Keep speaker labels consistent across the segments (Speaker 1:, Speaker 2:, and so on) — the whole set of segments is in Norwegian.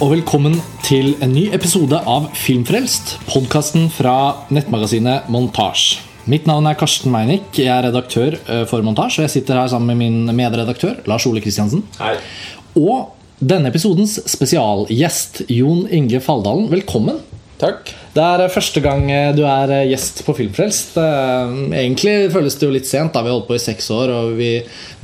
Speaker 1: og velkommen til en ny episode av Filmfrelst. Podkasten fra nettmagasinet Montasj. Mitt navn er Karsten Meinick. Jeg er redaktør eh, for Montasj. Og jeg sitter her sammen med min medredaktør Lars Ole Kristiansen.
Speaker 2: Hei.
Speaker 1: Og denne episodens spesialgjest Jon Inge Faldalen. Velkommen.
Speaker 2: Takk.
Speaker 1: Det er eh, første gang eh, du er gjest på Filmfrelst. Eh, Egentlig føles det jo litt sent. da Vi har holdt på i seks år, og vi,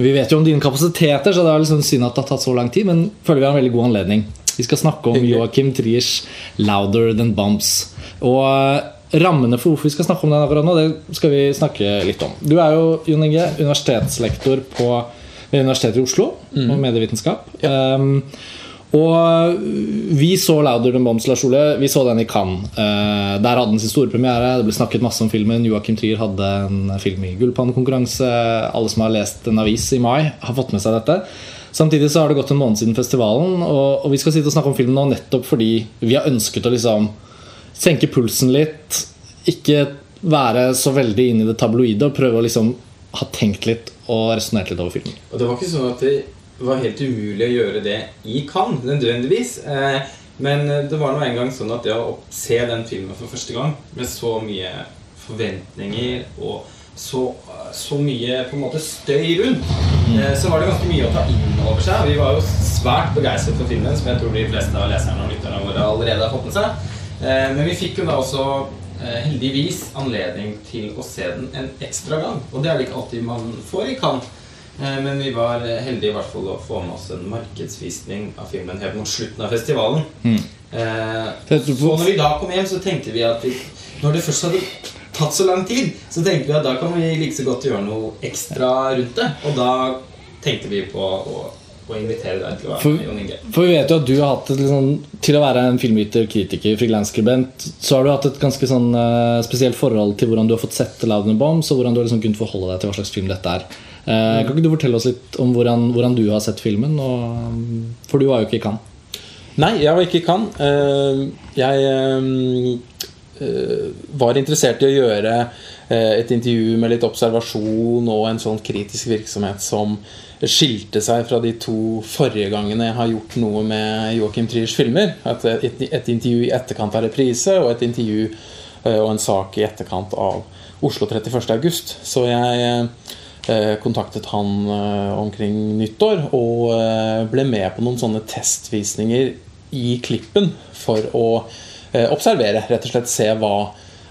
Speaker 1: vi vet jo om dine kapasiteter, så det er liksom synd at det har tatt så lang tid, men føler vi har en veldig god anledning. Vi skal snakke om Joakim Triers 'Louder Than Bumps'. Og eh, rammene for hvorfor vi skal snakke om den akkurat nå, det skal vi snakke litt om. Du er jo Jon Inge, universitetslektor på, ved Universitetet i Oslo og medievitenskap. Um, og vi så 'Louder Than Bombs', Lars Ole. Vi så den i Cannes. Eh, der hadde den sin store premiere. Det ble snakket masse om filmen. Joachim Trier hadde en film i gullpannekonkurranse. Alle som har lest en avis i mai, har fått med seg dette. Samtidig så har det gått en måned siden festivalen, og, og vi skal sitte og snakke om filmen nå nettopp fordi vi har ønsket å liksom senke pulsen litt. Ikke være så veldig inn i det tabloide og prøve å liksom ha tenkt litt og resonnert litt over filmen.
Speaker 2: Og det var ikke sånn at det var helt umulig å gjøre det i Cannes, nødvendigvis. Eh, Men det var nå en gang sånn at det å se den filmen for første gang med så mye forventninger og så, så mye på en måte støy rundt, eh, så var det ganske mye å ta inn over seg. Vi var jo svært begeistret for filmen, som jeg tror de fleste av leserne og lytterne våre allerede har fått med seg. Eh, Men vi fikk jo da også eh, heldigvis anledning til å se den en ekstra gang. Og det er det ikke alltid man får i Cannes. Men vi var heldige i hvert fall å få med oss en markedsvisning av filmen helt mot slutten av festivalen.
Speaker 1: Mm.
Speaker 2: Så når vi da kom hjem, så tenkte vi at vi, når det først hadde tatt så lang tid, så tenkte vi at da kan vi like så godt gjøre noe ekstra rundt det. Og da tenkte vi på å, å invitere deg til å være
Speaker 1: For-
Speaker 2: med, Jon Inge.
Speaker 1: For vi vet jo at du har hatt et sånn Til å være en filmviter, kritiker, frilansskribent, så har du hatt et ganske sånn uh, spesielt forhold til hvordan du har fått sett 'Loud and Bombs', og hvordan du har liksom kunnet forholde deg til hva slags film dette er. Eh, Kan ikke du fortelle oss litt om hvordan, hvordan du har sett filmen? Og, for du var jo ikke i Cannes.
Speaker 3: Nei, jeg var ikke i Cannes. Eh, Jeg var interessert i å gjøre eh, et intervju med litt observasjon og en sånn kritisk virksomhet som skilte seg fra de to forrige gangene jeg har gjort noe med Joachim Triers filmer. Et, et, et intervju i etterkant av reprise og et intervju eh, og en sak i etterkant av Oslo 31. august. Så jeg eh, kontaktet han eh, omkring nyttår og eh, ble med på noen sånne testvisninger i klippen for å eh, observere, rett og slett se hva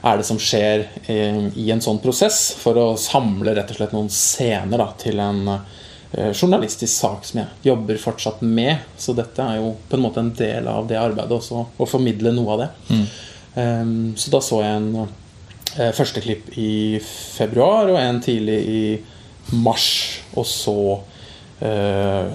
Speaker 3: er det som skjer eh, i en sånn prosess, for å samle rett og slett noen scener da, til en eh, journalistisk sak som jeg jobber fortsatt med. Så dette er jo på en måte en del av det arbeidet også, å formidle noe av det. Eh, så da så jeg en eh, første klipp i februar og en tidlig i mars. Og så eh,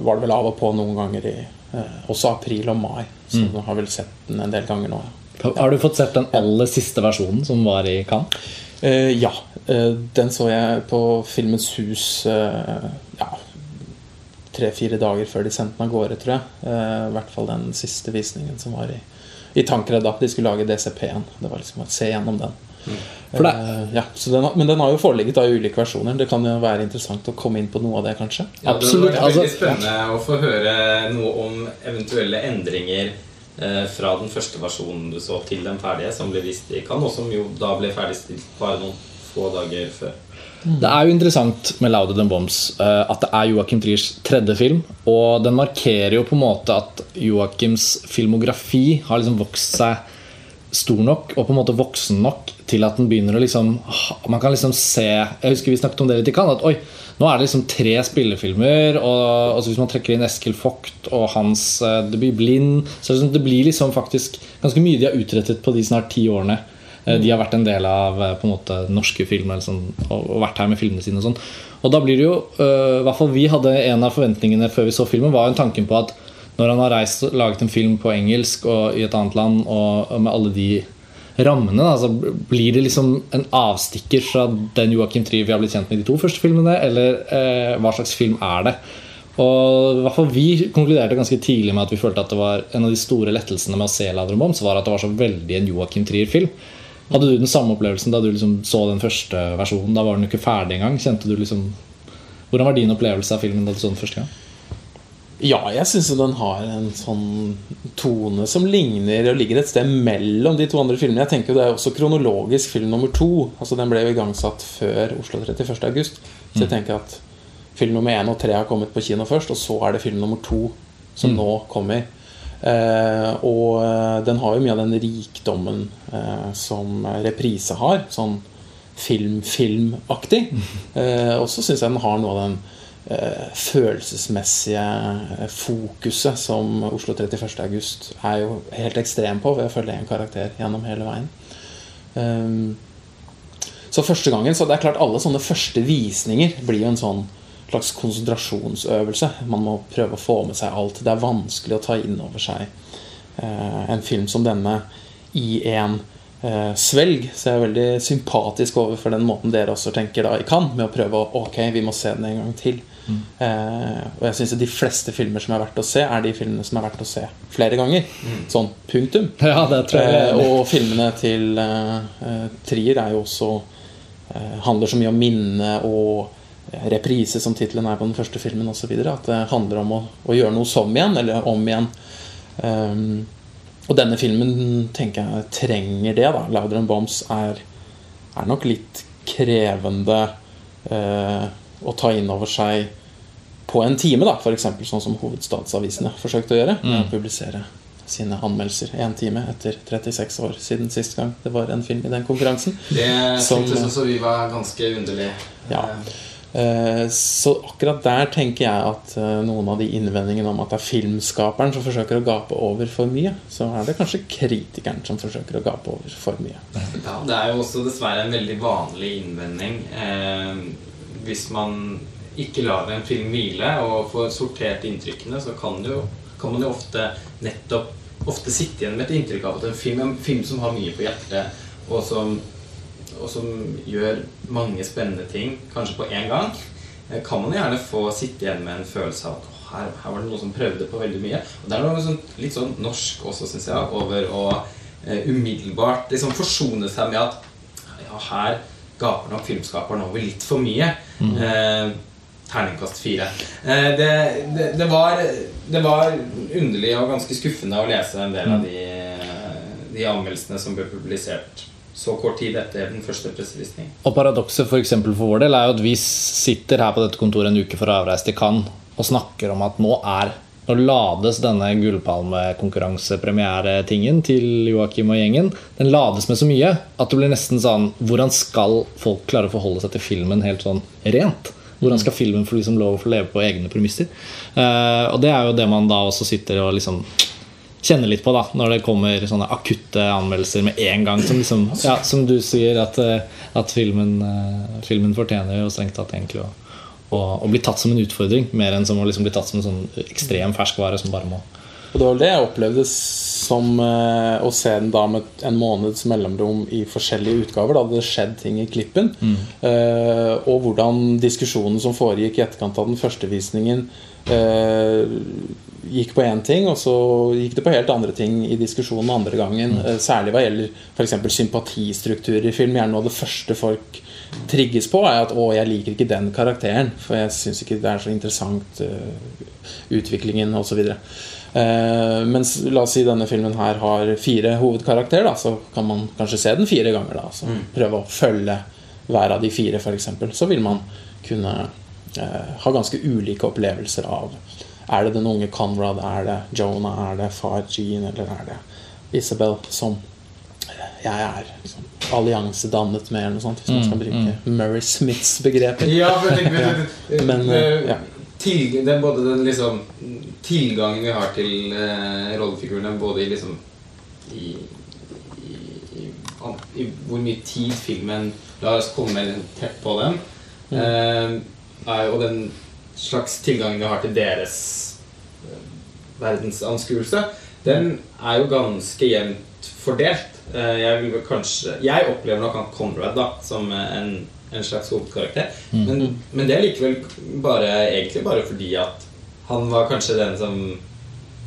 Speaker 3: var det vel av og på noen ganger i eh, også april og mai. Så jeg har vel sett den en del ganger nå. Ja,
Speaker 1: Har du fått sett den aller siste versjonen som var i Cannes?
Speaker 3: Uh, ja Uh, den så jeg på Filmens Hus uh, ja, tre-fire dager før de sendte den av gårde, tror jeg. I hvert fall den siste visningen som var i, i Tankred. De skulle lage DCP-en. Det var liksom å se gjennom den.
Speaker 1: For det-
Speaker 3: Eh, ja, så den, men den har jo foreligget i ulike versjoner. Det kan jo være interessant å komme inn på noe av det, kanskje.
Speaker 2: Ja,
Speaker 1: Absolutt,
Speaker 2: Det er veldig spennende å få høre noe om eventuelle endringer eh, fra den første versjonen du så, til den ferdige, som ble vist i Cannes, og som jo da ble ferdigstilt bare noen få dager før.
Speaker 1: Det er jo interessant med 'Louder Than Bombs' eh, at det er Joachim Triers tredje film. Og den markerer jo på en måte at Joachims filmografi har liksom vokst seg stor nok og på en måte voksen nok til at den begynner å liksom Man kan liksom se Jeg husker vi snakket om det litt i Cannes. At oi, nå er det liksom tre spillefilmer. Og så hvis man trekker inn Eskil Vogt og hans Det debut 'Blind', så liksom, det blir liksom faktisk ganske mye de har utrettet på de snart ti årene. Eh, De har vært en del av eh, på en måte norske eller sånn, og og vært her med filmene sine. Og sånn Og da blir det jo øh, hvert fall Vi hadde en av forventningene før vi så filmen, var jo tanken på at når han har reist og laget en film på engelsk og i et annet land, og, med alle de rammene, da, så blir det liksom en avstikker fra den Joachim Trier vi har blitt kjent med i de to første filmene, eller eh, hva slags film er det? Og i hvert fall Vi konkluderte ganske tidlig med at vi følte at det var en av de store lettelsene med å se Ladder Bombs, var at det var så veldig en Joachim Trier-film. Hadde du den samme opplevelsen da du liksom så den første versjonen? Da var den jo ikke ferdig engang. Kjente du liksom Hvordan var din opplevelse av filmen da du så den første gang?
Speaker 3: Ja, jeg syns den har en sånn tone som ligner og ligger et sted mellom de to andre filmene. Jeg tenker jo Det er også kronologisk film nummer to. Altså Den ble jo igangsatt før Oslo 31. august. Så jeg tenker at film nummer én og tre har kommet på kino først, og så er det film nummer to som
Speaker 1: Mm.
Speaker 3: nå kommer. Eh, og eh, den har jo mye av den rikdommen eh, som reprise har. Sånn film-filmaktig. Eh, og så syns jeg den har noe av den følelsesmessige eh, fokuset som Oslo 31. august er jo helt ekstrem på ved å følge én karakter gjennom hele veien. Um, så første gangen, så det er klart alle sånne første visninger blir jo en sånn slags konsentrasjonsøvelse. Man må prøve å få med seg alt. Det er vanskelig å ta inn over seg eh, en film som denne i en eh, svelg. Så jeg er veldig sympatisk overfor den måten dere også tenker da i Cannes, med å prøve å Ok, vi må se den en gang til. Eh, og jeg syns de fleste filmer som er verdt å se, er de filmene som er verdt å se flere ganger. Sånn punktum.
Speaker 1: Ja, det tror jeg.
Speaker 3: Eh, og filmene til eh, eh, Trier er jo også eh, handler så mye om minne og eh, reprise, som tittelen er på den første filmen osv. At det handler om å, å gjøre noe som igjen, eller om igjen. Um, og denne filmen tenker jeg trenger det. da Louder and Bombs er, er nok litt krevende eh, å ta inn over seg på en time, da f.eks. sånn som hovedstadsavisene forsøkte å gjøre. Mm. å publisere sine anmeldelser én time etter 36 år siden sist gang det var en film i den konkurransen.
Speaker 2: Det syntes også vi var ganske underlig.
Speaker 3: Ja.
Speaker 2: Eh,
Speaker 3: Eh, Så akkurat der tenker jeg at eh, noen av de innvendingene om at det er filmskaperen som forsøker å gape over for mye, så er det kanskje kritikeren som forsøker å gape over for mye.
Speaker 2: Ja, Det er jo også dessverre en veldig vanlig innvending eh, hvis man ikke lar en film hvile og får sortert inntrykkene, så kan, jo, kan man jo ofte nettopp ofte sitte igjen med et inntrykk av at en film en film som har mye på hjertet, og som, og som gjør mange spennende ting, kanskje på én gang, eh, kan man gjerne få sitte igjen med en følelse av at her, her var det noe som prøvde på veldig mye. Og det er noe sånn, litt sånn norsk også, syns jeg, over å eh, umiddelbart liksom forsone seg med at ja, her gaper nok filmskaperen over litt for mye. Eh, terningkast fire. Eh, det, det, det, var, det var underlig og ganske skuffende å lese en del av de, de anmeldelsene som ble publisert så kort tid etter den første pressevisning.
Speaker 1: Og paradokset for, for vår del er jo at vi sitter her på dette kontoret en uke for å avreise til Cannes og snakker om at nå er nå lades denne gullpalmekonkurransepremieretingen til Joakim og gjengen. Den lades med så mye at det blir nesten sånn Hvordan skal folk klare å forholde seg til filmen helt sånn rent? Hvordan skal filmen få liksom lov å leve på egne premisser? Uh, og det er jo det man da også sitter og liksom kjenner litt på da når det kommer sånne akutte anmeldelser med en gang. Som, liksom, ja, som du sier, at, eh, at filmen, uh, filmen fortjener jo strengt tatt egentlig å, å, å bli tatt som en utfordring, mer enn som å liksom bli tatt som en sånn ekstrem ferskvare som bare må
Speaker 3: Og det var det jeg opplevde som eh, å se den da med en måneds mellomrom i forskjellige utgaver. Da hadde det skjedd ting i klippen. Eh, og hvordan diskusjonen som foregikk i etterkant av den første visningen, eh, gikk på én ting, og så gikk det på helt andre ting i diskusjonen andre gangen. Eh, særlig hva gjelder f.eks. sympatistrukturer i film. Gjerne noe av det første folk trigges på, er at 'å, jeg liker ikke den karakteren', for jeg syns ikke det er så interessant, uh, utviklingen osv. Uh, mens la oss si denne filmen her har fire hovedkarakterer, da, så kan man kanskje se den fire ganger. da så Prøve å følge hver av de fire, f.eks. Så vil man kunne uh, ha ganske ulike opplevelser av Er det den unge Conrad, er det Jonah, er det far Jean, eller er det Isabel som jeg er liksom, alliansedannet med, eller noe sånt, hvis man skal bruke Murray Smiths begreper.
Speaker 2: Ja,
Speaker 3: Men, eh, ja.
Speaker 2: til, det er både den liksom tilgangen vi har til eh, rollefigurene, både i liksom i, i, i, hvor mye tid filmen lar oss komme tett på dem, eh, er, og den slags tilgangen vi har til deres eh, verdensanskuelse, den er jo ganske jevnt fordelt. Eh, jeg, vil kanskje, jeg opplever nok han Conrad da, som eh, en, en slags hovedkarakter. Men, men det er likevel bare, egentlig bare fordi at han var kanskje den som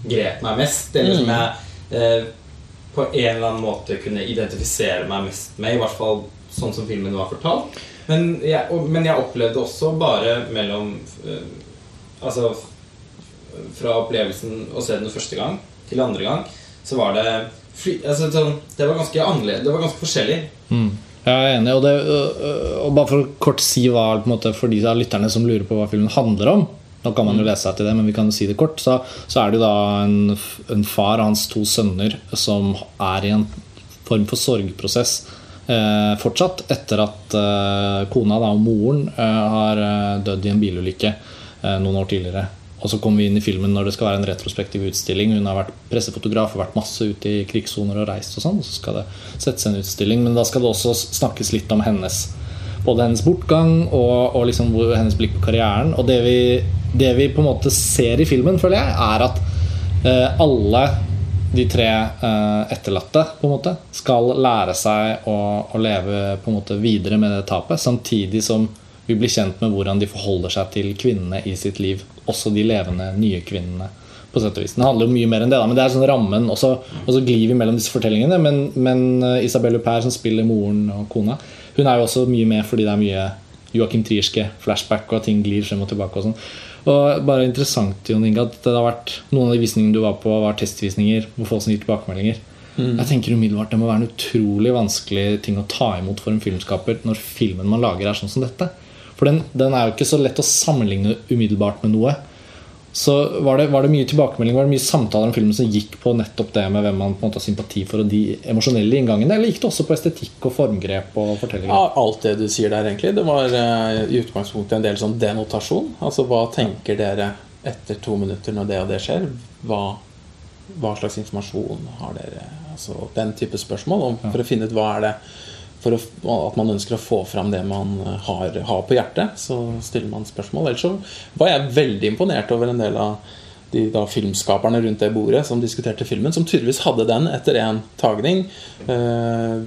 Speaker 2: grep meg mest, eller som jeg eh, på en eller annen måte kunne identifisere meg mest med. I hvert fall sånn som filmen var fortalt. Men jeg, og, men jeg opplevde også bare mellom eh, Altså fra opplevelsen å se den første gang til andre gang, så var det altså, Det var ganske annerledes. Det var ganske forskjellig.
Speaker 1: Mm. Jeg er enig. Og, det, og bare for å kort si hva måte, for de av lytterne som lurer på hva filmen handler om Nå kan man jo lese seg til det, men vi kan jo si det kort. Så, så er det jo da en, en far og hans to sønner som er i en form for sorgprosess eh, fortsatt etter at eh, kona da, og moren eh, har eh, dødd i en bilulykke eh, noen år tidligere. Og så kommer vi inn i filmen når det skal være en retrospektiv utstilling. Hun har vært pressefotograf og vært masse ute i krigssoner og reist og sånn. Så skal det settes en utstilling, men da skal det også snakkes litt om hennes både hennes bortgang og, og liksom hennes blikk på karrieren. Og det vi, det vi, på en måte ser i filmen, føler jeg, er at eh, alle de tre eh, etterlatte på en måte skal lære seg å, å, leve på en måte videre med det tapet, samtidig som vi blir kjent med hvordan de forholder seg til kvinnene i sitt liv. Også de levende, nye kvinnene. på sett og vis. Den handler jo mye mer enn det, da, men det er sånn rammen. Og så, glir vi mellom disse fortellingene. Men, men Isabel Isabelle Huppert, som spiller moren og kona, hun er jo også mye med fordi det er mye Joachim Trierske flashback, og at ting glir frem og tilbake. og sånn og bare interessant Jon Inge, at det har vært Noen av de visningene du var på, var testvisninger hvor folk som gir tilbakemeldinger. Mm. Jeg tenker umiddelbart Det må være en utrolig vanskelig ting å ta imot for en filmskaper når filmen man lager, er sånn som dette. For den, den er jo ikke så lett å sammenligne umiddelbart med noe. Så var det, var det, mye tilbakemelding Var det mye samtaler om filmen som gikk på nettopp det med hvem man på en måte har sympati for, og de emosjonelle inngangene? Eller gikk det også på estetikk og formgrep og fortellinger?
Speaker 3: Ja, alt det du sier der, egentlig. Det var uh, i utgangspunktet en del sånn denotasjon. Altså hva tenker dere etter to minutter når det og det skjer? Hva, hva slags informasjon har dere? Altså den type spørsmål. Og for å finne ut hva er det for å, at man ønsker å få fram det man har, har, på hjertet, så stiller man spørsmål. Ellers så var jeg veldig imponert over en del av de da, filmskaperne rundt det bordet som diskuterte filmen, som tydeligvis hadde den etter én tagning. Eh,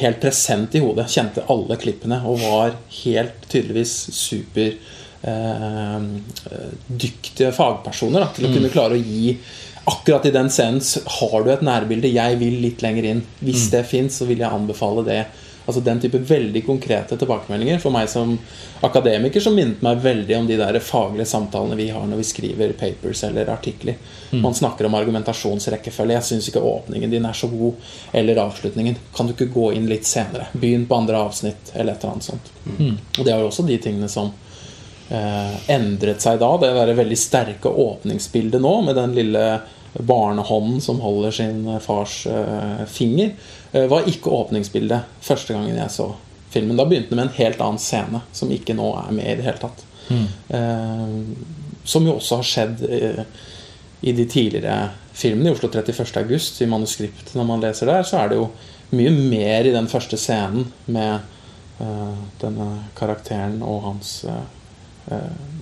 Speaker 3: helt present i hodet. Kjente alle klippene og var helt tydeligvis super eh, dyktige fagpersoner da, til å mm. kunne klare å gi akkurat i den scenen har du et nærbilde. Jeg vil litt lenger inn. Hvis mm. det fins, så vil jeg anbefale det. Altså Den type veldig konkrete tilbakemeldinger for meg som akademiker som minnet meg veldig om de der faglige samtalene vi har når vi skriver papers eller artikler. Mm. Man snakker om argumentasjonsrekkefølge. Jeg syns ikke åpningen din er så god. Eller avslutningen. Kan du ikke gå inn litt senere? Begynn på andre avsnitt, eller et eller annet sånt. Mm. Og det er jo også de tingene som endret seg da. Det der veldig sterke åpningsbildet nå, med den lille barnehånden som holder sin fars eh, finger, eh, var ikke åpningsbildet første gangen jeg så filmen. Da begynte det med en helt annen scene, som ikke nå er med i det hele tatt. Mm. Eh, som jo også har skjedd eh, i de tidligere filmene. I Oslo 31. august, i manuskriptet, når man leser der, så er det jo mye mer i den første scenen med eh, denne karakteren og hans eh, Eh,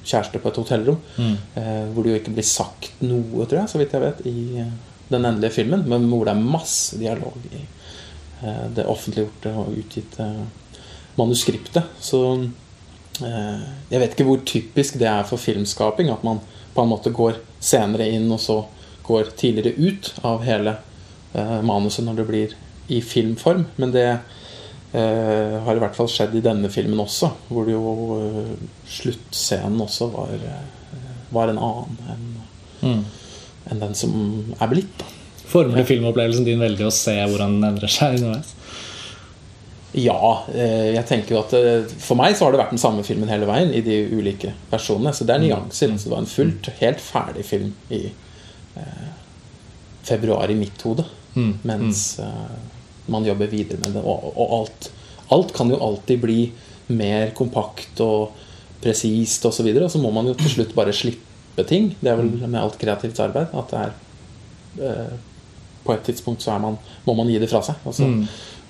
Speaker 3: kjæreste på et hotellrom. Mm. Eh, hvor det jo ikke blir sagt noe, tror jeg, så vidt jeg vet, i eh, den endelige filmen. Men hvor det er masse dialog i det offentliggjorte og utgitte manuskriptet. Så jeg vet ikke hvor typisk det er for filmskaping. At man på en måte går senere inn, og så går tidligere ut av hele manuset når det blir i filmform. Men det Uh, har i hvert fall skjedd i denne filmen også, hvor det jo eh, sluttscenen også var, uh, var en annen enn mm. en den som er blitt. Da.
Speaker 1: Former filmopplevelsen din veldig å se hvordan den endrer seg underveis?
Speaker 3: Ja, jeg tenker jo at For meg så har det vært den samme filmen hele veien i de ulike versjonene. Så det er nyanser. Mm. Så det var en fullt, helt ferdig film i februar i mitt hode. Mm. Mens mm man jobber videre med det. Og, og alt, alt, kan jo alltid bli mer kompakt og presist osv. Og, så videre, og så må man jo til slutt bare slippe ting. Det er vel med alt kreativt arbeid at det er eh, På et tidspunkt så man, må man gi det fra seg. Altså, mm.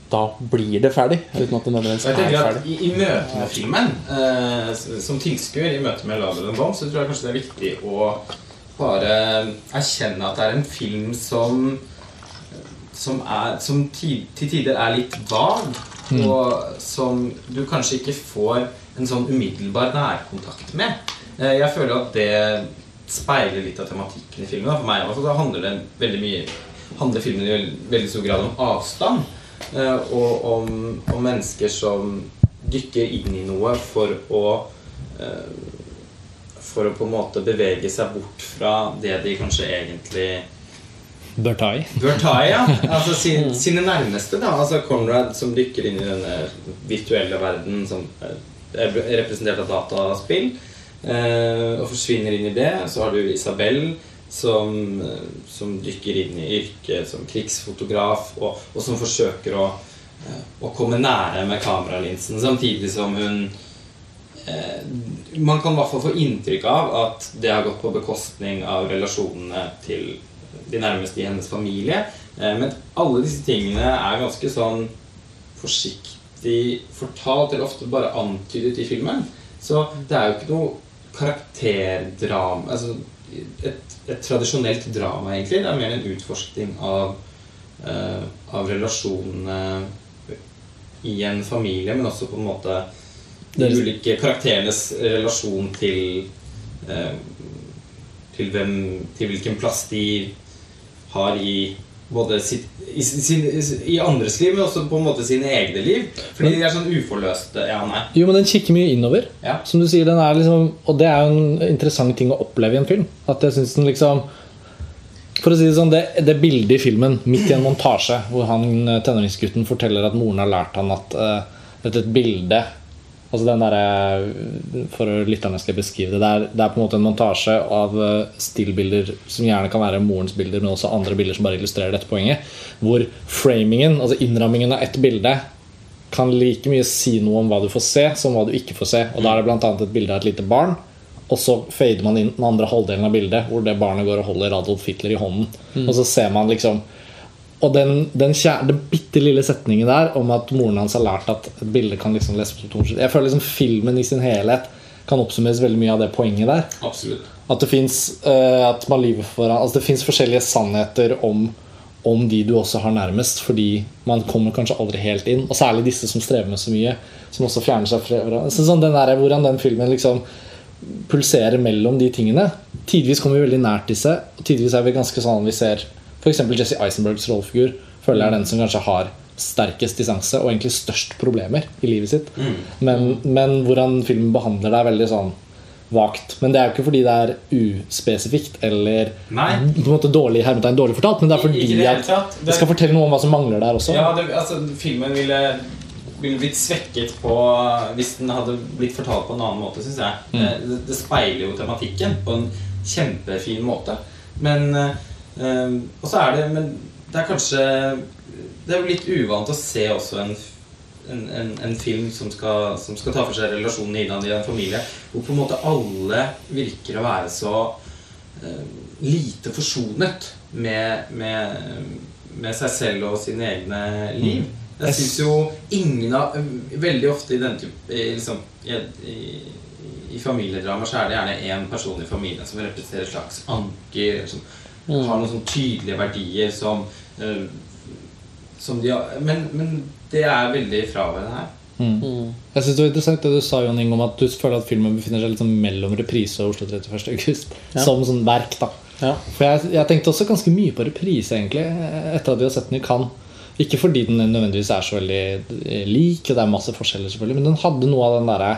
Speaker 3: Da blir det ferdig. Uten at det nødvendigvis
Speaker 2: er ferdig. I, I møte med filmen, eh, som tilskuer, i møte med 'Ladder Bom, så tror jeg kanskje det er viktig å bare erkjenne at det er en film som som, er, som til, tider er litt vag, mm. og som du kanskje ikke får en sånn umiddelbar nærkontakt med. Eh, jeg føler at det speiler litt av tematikken i filmen. For meg altså, da handler det veldig mye handler filmen i veldig stor grad om avstand. Eh, og om, om mennesker som dykker inn i noe for å eh, for å på en måte bevege seg bort fra det de kanskje egentlig
Speaker 1: Bør ta i.
Speaker 2: bør ta i. ja Altså sin, Sine nærmeste. da Altså Conrad som dykker inn i denne virtuelle verden som er representert av dataspill, eh, og forsvinner inn i det. Så har du Isabel som, eh, som dykker inn i yrket som krigsfotograf, og, og som forsøker å, eh, å komme nære med kameralinsen, samtidig som hun eh, Man kan i hvert fall få inntrykk av at det har gått på bekostning av relasjonene til de nærmeste i hennes familie. Eh, Men alle disse tingene er ganske sånn forsiktig fortalt, eller ofte bare antydet i filmen. Så det er jo ikke noe karakterdrama Altså et, et tradisjonelt drama, egentlig. Det er mer en utforskning av, uh, av relasjonene i en familie, men også på en måte de ulike karakterenes relasjon til eh, til, hvem, til hvilken plass de har i både sitt, i, sin, i andres liv, men også på en måte sine egne liv. Fordi de er sånn uforløste. Ja, nei.
Speaker 1: Jo, men den kikker mye innover.
Speaker 2: Ja.
Speaker 1: Som du sier, den er liksom Og det er jo en interessant ting å oppleve i en film. At jeg synes den liksom For å si det sånn, det, det bildet i filmen, midt i en montasje, hvor han eh, tenåringsgutten forteller at moren har lært han at uh, dette er et bilde Altså den der, For å lytterne skal beskrive det. Det er, det er på en måte en montasje av eh, stillbilder som gjerne kan være morens bilder, men også andre bilder som bare illustrerer dette poenget. Hvor framingen, altså innrammingen av ett bilde, kan like mye si noe om hva du får se, som hva du ikke får se. Og Da er det bl.a. et bilde av et lite barn, og så fader man inn den andre halvdelen av bildet, hvor det barnet går og holder Adolf Hitler i hånden. Og så ser man liksom Og den, den, kjære, den bitte lille setningen der om at moren hans har lært at et bilde kan liksom leses på to Jeg føler liksom filmen i sin helhet kan oppsummeres veldig mye av det poenget der.
Speaker 2: Absolutt.
Speaker 1: At det fins uh, for altså forskjellige sannheter om, om de du også har nærmest, fordi man kommer kanskje aldri helt inn. Og særlig disse som strever med så mye, som også fjerner seg fra. Så sånn den der, hvordan den filmen liksom pulserer mellom de tingene. Tidvis kommer vi veldig nært disse, og tidvis er vi ganske sånn vi ser f.eks. Jesse Eisenbergs rollefigur. Føler jeg er den som kanskje har sterkest distanse og egentlig størst problemer i livet sitt. Men, men hvordan filmen behandler det, er veldig sånn vagt. Men det er jo ikke fordi det er uspesifikt eller
Speaker 2: Nei.
Speaker 1: på en måte dårlig, hermetegn, dårlig fortalt, men det er fordi
Speaker 2: i det
Speaker 1: at det skal fortelle noe om hva som mangler der også.
Speaker 2: Ja, det, altså, filmen ville, ville blitt svekket på hvis den hadde blitt fortalt på en annen måte, syns jeg.
Speaker 1: Mm.
Speaker 2: Eh, Det, det speiler jo tematikken på en kjempefin måte. Men eh, Og så er det Men det er kanskje Det er jo litt uvant å se også en en, en, en film som skal, som skal ta for seg relasjonene innad i en familie, hvor på en måte alle virker å være så eh, lite forsonet med, med, med seg selv og sine egne liv. Jeg syns jo ingen av Veldig ofte i den type i, liksom, i, i, i familiedrama så er det gjerne én person i familien som representerer et slags anker, som har noen sånn tydelige verdier som, uh, som de har men, men det er veldig fraværende her.
Speaker 1: Mm. Jeg synes det var interessant det du sa Jon Inge, om at du føler at filmen befinner seg litt sånn mellom reprise og Oslo 31. august.
Speaker 3: Ja.
Speaker 1: Som sånn verk, da.
Speaker 3: Ja.
Speaker 1: For jeg, jeg tenkte også ganske mye på reprise, egentlig, etter at vi har sett den i Cannes. Ikke fordi den nødvendigvis er så veldig eh, lik, og det er masse forskjeller, selvfølgelig, men den hadde noe av den derre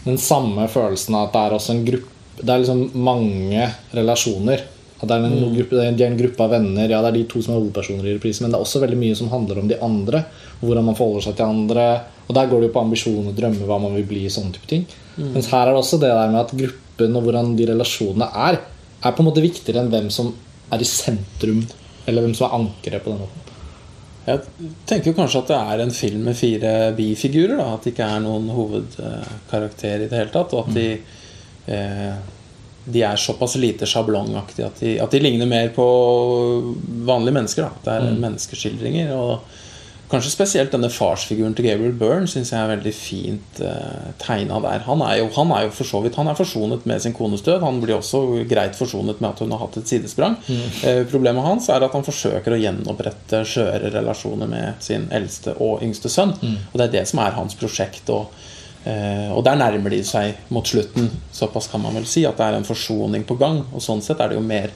Speaker 1: Den samme følelsen av at det er også en gruppe Det er liksom mange relasjoner. Det er en, gruppe, det er en gruppe av venner. Ja, det er de to som er hovedpersoner i reprisen, men det er også veldig mye som handler om de andre. Hvordan man forholder seg til andre. Og der går det jo på ambisjon og drømme, hva man vil bli. sånne type ting Mens her er det også det der med at gruppen og hvordan de relasjonene er, er på en måte viktigere enn hvem som er i sentrum, eller hvem som er ankeret på den måten.
Speaker 3: Jeg tenker kanskje at det er en film med fire bifigurer. At det ikke er noen hovedkarakter i det hele tatt. Og at de, eh, de er såpass lite sjablongaktige at, at de ligner mer på vanlige mennesker. Da. Det er menneskeskildringer. Og kanskje spesielt denne farsfiguren til Gabriel Byrne syns jeg er veldig fint eh, tegna der. Han er, jo, han er jo for så vidt Han er forsonet med sin kones død. Han blir også greit forsonet med at hun har hatt et sidesprang. Eh, problemet hans er at han forsøker å gjenopprette skjøre relasjoner med sin eldste og yngste sønn. Og det er det som er hans prosjekt. Og, og der nærmer de seg mot slutten. Såpass kan man vel si at det er en forsoning på gang. Og sånn sett er det jo mer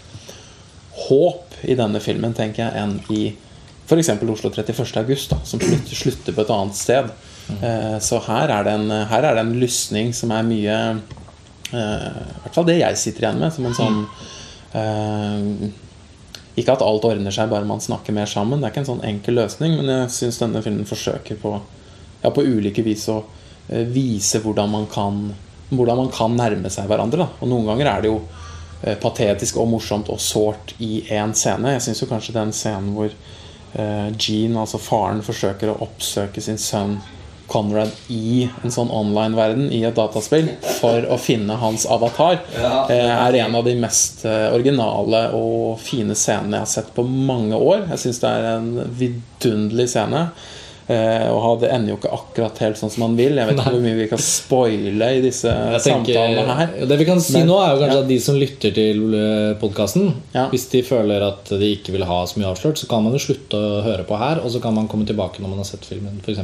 Speaker 3: håp i denne filmen, tenker jeg, enn i f.eks. Oslo 31. august, da, som slutter, slutter på et annet sted. Eh, så her er, det en, her er det en lysning som er mye I hvert fall det jeg sitter igjen med. Som en sånn eh, Ikke at alt ordner seg bare man snakker mer sammen. Det er ikke en sånn enkel løsning, men jeg syns denne filmen forsøker på, ja, på ulike vis å eh, vise hvordan man kan Hvordan man kan nærme seg hverandre. Da. Og noen ganger er det jo eh, patetisk og morsomt og sårt i én scene. Jeg syns kanskje den scenen hvor eh, Gene, altså faren, forsøker å oppsøke sin sønn Conrad i en sånn online-verden, i et dataspill, for å finne hans avatar, eh, er en av de mest eh, originale og fine scenene jeg har sett på mange år. Jeg syns det er en vidunderlig scene. Eh, og det ender jo ikke akkurat helt sånn som man vil. Jeg vet ikke hvor mye vi kan spoile i disse
Speaker 1: tenker,
Speaker 3: samtalene her.
Speaker 1: det vi kan si
Speaker 3: Men-
Speaker 1: nå, er jo kanskje
Speaker 3: ja.
Speaker 1: at de som lytter til podkasten,
Speaker 3: Ja.
Speaker 1: hvis de føler at de ikke vil ha så mye avslørt, så kan man jo slutte å høre på her, og så kan man komme tilbake når man har sett filmen, f.eks.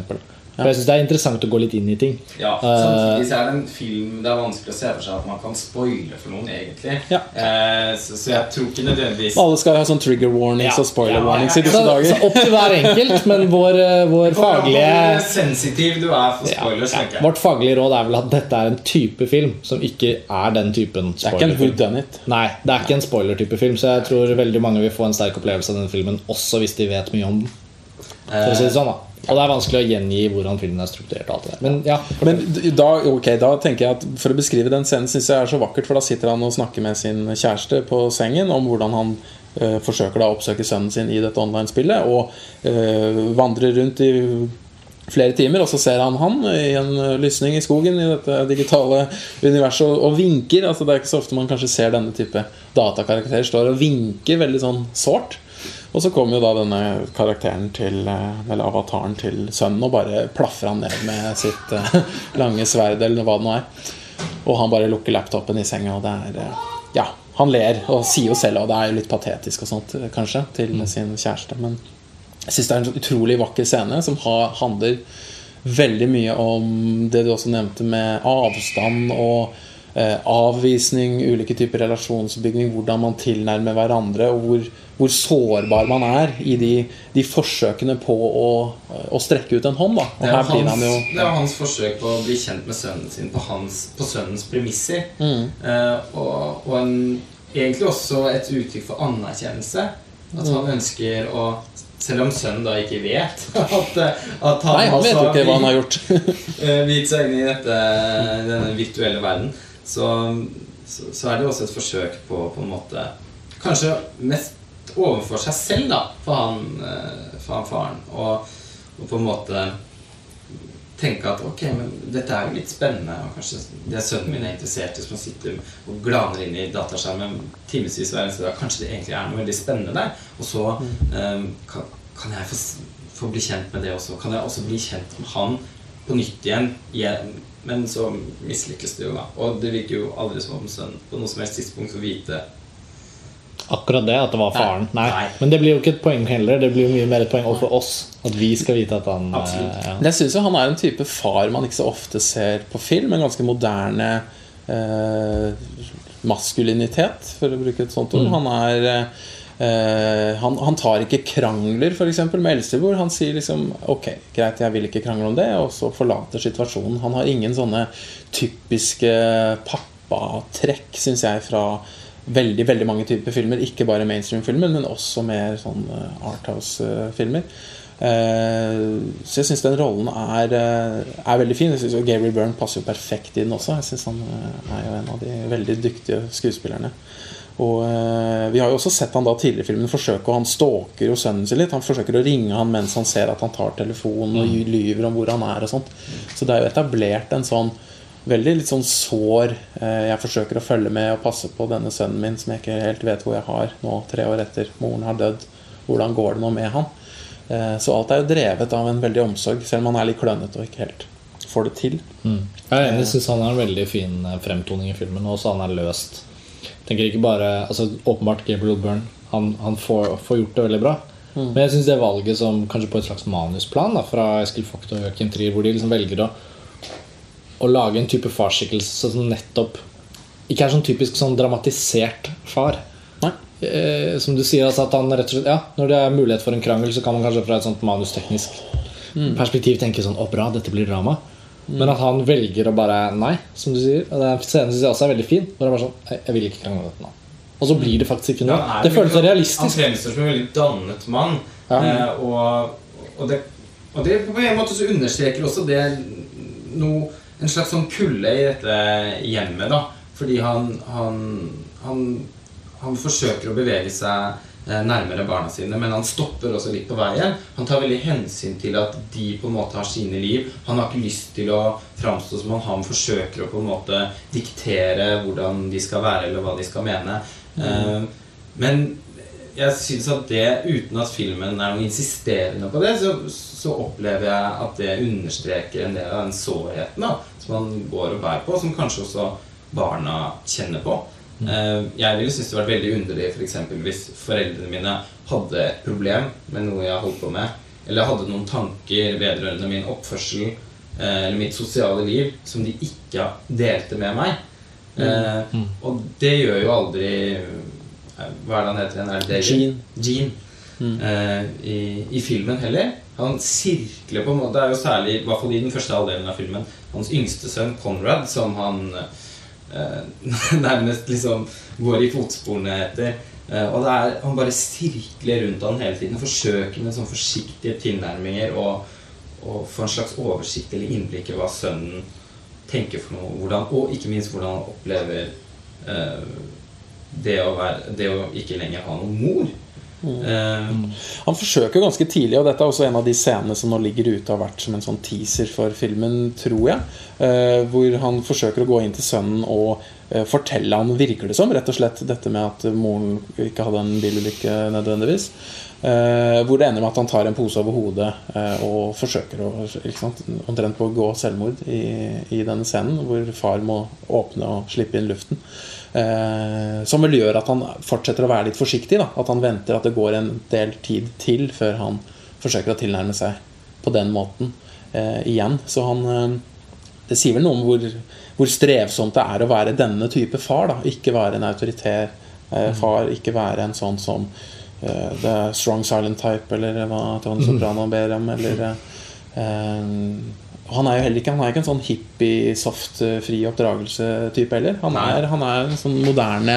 Speaker 1: For, jeg syns det er interessant å gå litt inn i ting.
Speaker 2: Ja,
Speaker 1: Eh,
Speaker 2: Samtidig så er det en film det er vanskelig å se for seg at man kan spoile for noen, egentlig.
Speaker 3: Ja.
Speaker 2: Eh, så, så jeg tror ikke nødvendigvis
Speaker 3: Alle skal ha sånn trigger warnings
Speaker 1: Ja.
Speaker 3: og spoiler
Speaker 2: Ja,
Speaker 3: warnings
Speaker 2: ja,
Speaker 3: i disse
Speaker 1: dager. så opp til hver enkelt, men vår, vår faglige Hvor
Speaker 2: sensitiv du er for spoilers,
Speaker 1: ja.
Speaker 2: tenker jeg.
Speaker 1: Vårt faglige råd er vel at dette er en type film som ikke er den typen
Speaker 3: Det er ikke en done it.
Speaker 1: Nei, det er ikke en spoiler-type film, så jeg tror veldig mange vil få en sterk opplevelse av denne filmen, også hvis de vet mye om den. For å si det sånn da Og det er vanskelig å gjengi hvordan filmen er strukturert. og alt det Men ja,
Speaker 3: Men da, okay, da tenker jeg at For å beskrive den scenen synes jeg er så vakkert, for da sitter han og snakker med sin kjæreste på sengen om hvordan han eh, forsøker da å oppsøke sønnen sin i dette online-spillet, og eh, vandrer rundt i flere timer, og så ser han han i en lysning i skogen i dette digitale universet og, og vinker. altså Det er ikke så ofte man kanskje ser denne type datakarakterer står og vinker veldig sånn sårt. Og så kommer jo da denne karakteren til eh, Eller avataren til sønnen og bare plaffer han ned med sitt eh, lange sverd, eller hva det nå er. Og han bare lukker laptopen i senga, og det er eh, Ja, han ler og sier jo selv, og det er jo litt patetisk og sånt, kanskje, til sin kjæreste. Men jeg syns det er en så utrolig vakker scene som handler veldig mye om det du også nevnte med avstand og avvisning, ulike typer relasjonsbygging, hvordan man tilnærmer hverandre, og hvor, hvor sårbar man er i de, de forsøkene på å, å strekke ut en hånd. Da. Og
Speaker 2: Det er,
Speaker 3: her
Speaker 2: hans,
Speaker 3: han jo
Speaker 2: det er hans forsøk på å bli kjent med sønnen sin på, hans, på sønnens premisser.
Speaker 3: Mm.
Speaker 2: Eh, og og en, egentlig også et uttrykk for anerkjennelse. At
Speaker 3: Mm.
Speaker 2: han ønsker å Selv om sønnen da ikke vet at, eh, at han
Speaker 3: Nei, han vet jo ikke hva han har gjort.
Speaker 2: eh, viet seg inn i dette, denne virtuelle verden, så, så, så er det også et forsøk på på en måte Kanskje mest overfor seg selv, da, for han, eh, for han faren. Og, og på en måte tenke at ok, men dette er jo litt spennende, og kanskje det sønnen min er interessert i, som sitter og glaner inn i dataskjermen timevis hver eneste dag, kanskje det egentlig er noe veldig spennende der. Og så um, kan, kan jeg få, få bli kjent med det også. Kan jeg også bli kjent med han på nytt igjen? Men så mislykkes det jo, da. Og det virker jo aldri som om sønnen på noe som helst tidspunkt får vite
Speaker 1: akkurat det, at det var faren. Nei.
Speaker 2: Nei.
Speaker 1: Men det blir jo ikke et poeng heller. Det blir jo mye mer et poeng overfor oss. At vi skal vite at han eh,
Speaker 2: Absolutt.
Speaker 1: ja.
Speaker 3: Jeg syns han er en type far man ikke så ofte ser på film. En ganske moderne eh, maskulinitet, for å bruke et sånt ord. Han er eh, han, han tar ikke krangler, for eksempel, med eldstebror. Han sier liksom Ok, greit, jeg vil ikke krangle om det, og så forlater situasjonen. Han har ingen sånne typiske pappatrekk, syns jeg, fra veldig veldig mange typer filmer. Ikke bare mainstream-filmer, men også mer sånn eh, Arthouse-filmer. Eh, så jeg syns den rollen er, eh, er veldig fin. Jeg synes Gary Byrne passer jo perfekt i den også. Jeg synes Han eh, er jo en av de veldig dyktige skuespillerne. Og eh, Vi har jo også sett han da tidligere i filmen forsøke, og han stalker jo sønnen sin litt. Han forsøker å ringe han mens han ser at han tar telefonen og lyver om hvor han er. og sånt Så det er jo etablert en sånn veldig litt sånn sår eh, Jeg forsøker å følge med og passe på denne sønnen min som jeg ikke helt vet hvor jeg har nå, tre år etter moren har dødd. Hvordan går det nå med han? Eh, Så alt er jo drevet av en veldig omsorg, selv om han er litt klønete og ikke helt får det til.
Speaker 1: Mm. Jeg er enig, syns han har en veldig fin eh, fremtoning i filmen. Og også han er løst. Tenker ikke bare, altså Åpenbart Gabriel Byrne. Han, han får, får gjort det veldig bra. Men jeg syns det valget som kanskje på et slags manusplan da, fra Eskil Vogt og Joachim Trier, hvor de liksom velger å, å lage en type farsskikkelse som nettopp ikke er sånn typisk sånn dramatisert far. Eh, som du sier, altså at han rett og slett Ja, når det er mulighet for en krangel, så kan man kanskje fra et sånt manusteknisk perspektiv tenke sånn Å, bra, dette blir drama. Men at han velger å bare Nei, som du sier. Og den scenen syns jeg også er veldig fin. Hvor han bare sånn «Jeg- vil ikke krangle om dette nå. Og så blir det faktisk ikke noe.
Speaker 2: Er
Speaker 1: Det føles realistisk.
Speaker 2: Han fremstår som en veldig dannet mann.
Speaker 1: Ja.
Speaker 2: Eh, og, og, det, og det på en måte så understreker også det noe, en slags sånn kulde i dette hjemmet. da Fordi han, han, han, han forsøker å bevege seg nærmere barna sine, men han stopper også litt på veien. Han tar veldig hensyn til at de på en måte har sine liv. Han har ikke lyst til å framstå som om han forsøker å på en måte diktere hvordan de skal være, eller hva de skal mene. Mm. men jeg syns at det, uten at filmen er noe insisterende på det, så, så opplever jeg at det understreker en del av den sårheten da, som han går og bærer på, som kanskje også barna kjenner på. Eh, Jeg ville synes det var veldig underlig for eksempel, hvis foreldrene mine hadde et problem med noe jeg holdt på med, eller hadde noen tanker vedrørende min oppførsel eh, eller mitt sosiale liv som de ikke delte med meg. Mm. Og det gjør jo aldri eh, Hva er det han heter igjen? Er det
Speaker 3: Gene.
Speaker 2: Gene. Mm. i, I filmen heller. Han sirkler på en måte Det er jo særlig, i hvert fall i den første halvdelen av filmen, hans yngste sønn Conrad, som han eh, nærmest liksom går i fotsporene etter. Eh, og det er, han bare sirkler rundt han hele tiden. Forsøker med sånn forsiktige tilnærminger og, og få en slags oversikt eller innblikk i hva sønnen tenker for noe. Hvordan, og ikke minst hvordan han opplever eh, det, å være, det å ikke lenger ha noen mor. Eh,
Speaker 3: Han forsøker ganske tidlig, og dette er også en av de scenene som nå ligger ute har vært som en sånn teaser for filmen, tror jeg. eh, hvor han forsøker å gå inn til sønnen og eh, fortelle han, virker det som, rett og slett dette med at moren ikke hadde en bilulykke nødvendigvis. Hvor det ender med at han tar en pose over hodet og forsøker å sant, omtrent på å gå selvmord i, i denne scenen, hvor far må åpne og slippe inn luften. Eh, som vel gjør at han fortsetter å være litt forsiktig. Da. At han venter at det går en del tid til før han forsøker å tilnærme seg på den måten eh, igjen. Så han eh, Det sier vel noe om hvor, hvor strevsomt det er å være denne type far. Da. Ikke være en autoritær eh, far, ikke være en sånn som eh, The Strong Silent Type, eller hva Tony Soprano ber om, eller eh, han er jo heller ikke Han er ikke en sånn hippie, soft, eh, fri oppdragelse-type heller. Han er, han er en sånn moderne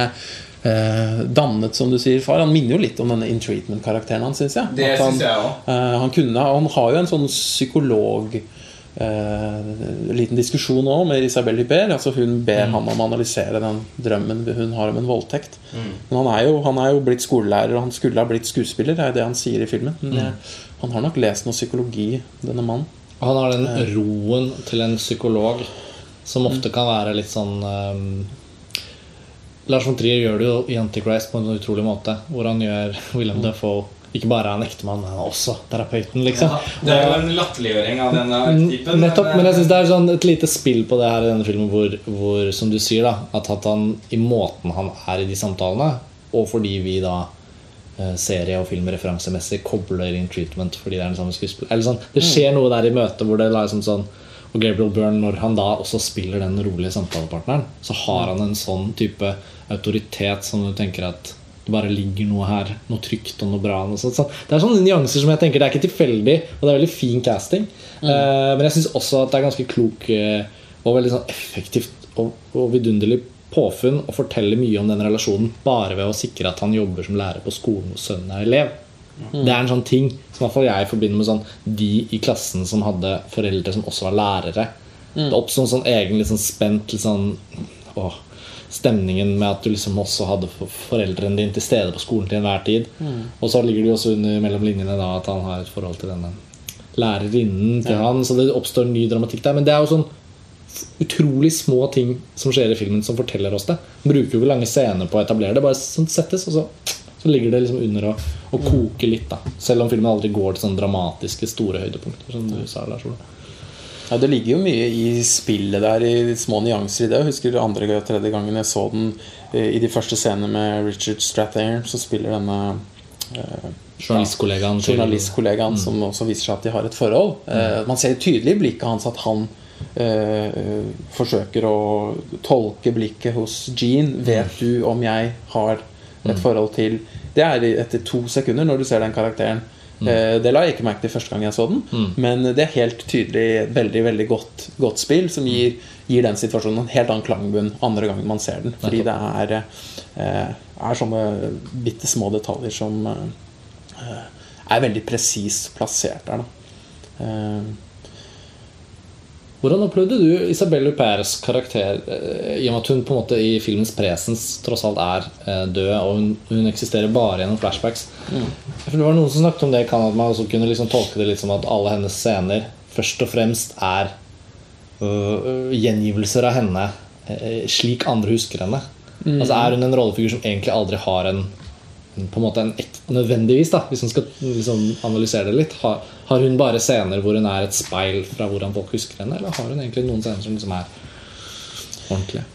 Speaker 3: eh, dannet, som du sier, far. Han minner jo litt om denne In Treatment-karakteren hans, syns jeg.
Speaker 2: det
Speaker 3: At han,
Speaker 2: synes jeg også.
Speaker 3: eh, han, kunne, han har jo en sånn psykolog eh, liten diskusjon òg med Isabel Hyper. Altså hun ber han om å analysere den drømmen hun har om en voldtekt. Men han er, jo, han er jo blitt skolelærer, og han skulle ha blitt skuespiller. Det er det han sier i filmen. Men eh, han har nok lest noe psykologi, denne mannen.
Speaker 1: Og han har den roen til en psykolog som ofte kan være litt sånn um, Lars von Trier gjør det jo i Antichrist på en utrolig måte. Hvor han gjør William Defoe ikke bare er en ektemann, men han er også terapeuten. liksom
Speaker 2: Ja, det er jo en latterliggjøring av denne typen.
Speaker 1: Nettopp, men jeg
Speaker 2: eh,
Speaker 1: synes det er sånn et lite spill på det her i denne filmen hvor, hvor som du sier, da at, han i måten han er i de samtalene, og fordi vi da serie- og filmreferansemessig kobler inn treatment fordi det er den samme skuespilleren. Eller sånn, Det skjer noe der i møtet hvor det er liksom sånn Og Gabriel Byrne, når han da også spiller den rolige samtalepartneren, så har han en sånn type autoritet som du tenker at det bare ligger noe her, noe trygt og noe bra. Noe sånt. Så det er sånne nyanser som jeg tenker Det er ikke tilfeldig, og det er veldig fin casting. Eh, men jeg syns også at det er ganske klok uh, og veldig sånn effektivt og, og vidunderlig påfunn og forteller mye om den relasjonen bare ved å sikre at han jobber som lærer på skolen og sønnen er elev. Det er en sånn ting som jeg forbinder med sånn de i klassen som hadde foreldre som også var lærere. Det oppsto en sånn egen sånn spent litt sånn åh, stemningen med at du liksom også hadde foreldrene dine til stede på skolen til enhver tid. Og så ligger det jo også under mellom linjene da at han har et forhold til denne lærerinnen til han, så det oppstår ny dramatikk der. Men det er jo sånn utrolig små ting som skjer i filmen, som forteller oss det. Man bruker jo ikke lange scener på å etablere det. Bare sånn settes, og så, så ligger det liksom under og, og koker litt. da Selv om filmen aldri går til sånne dramatiske, store høydepunkter. Som du sa, Lars Ole.
Speaker 3: Ja, Det ligger jo mye i spillet der, i små nyanser i det. Jeg husker andre og tredje gangen jeg så den eh, i de første scenene med Richard Strathairn, som spiller denne eh,
Speaker 1: Journalistkollegaen
Speaker 3: journalistkollegaen som også viser seg at de har et forhold. Eh, man ser tydelig i blikket hans at han eh, forsøker å tolke blikket hos Jean. Vet du om jeg har et forhold til Det er etter to sekunder når du ser den karakteren Eh, det la jeg ikke merke til første gang jeg så den, men det er helt tydelig et veldig veldig godt, godt spill som gir, gir den situasjonen en helt annen klangbunn andre gangen man ser den. Fordi det er, eh, er sånne bitte små detaljer som eh, er veldig presist plassert der. Da.
Speaker 1: Hvordan opplevde du Isabel Huppers karakter, eh, i og med at hun på en måte i filmens presens tross alt er eh, død, og hun, hun eksisterer bare gjennom flashbacks? For Det var noen som snakket om det, kan at man også kunne liksom tolke det litt som at alle hennes scener først og fremst er øh, gjengivelser av henne øh, slik andre husker henne. Altså Er hun en rollefigur som egentlig aldri har en på en måte en ek, nødvendigvis, da hvis man skal liksom analysere det litt, har, har hun bare scener hvor hun er et speil fra hvordan folk husker henne, eller har hun egentlig noen scener som liksom er ordentlige?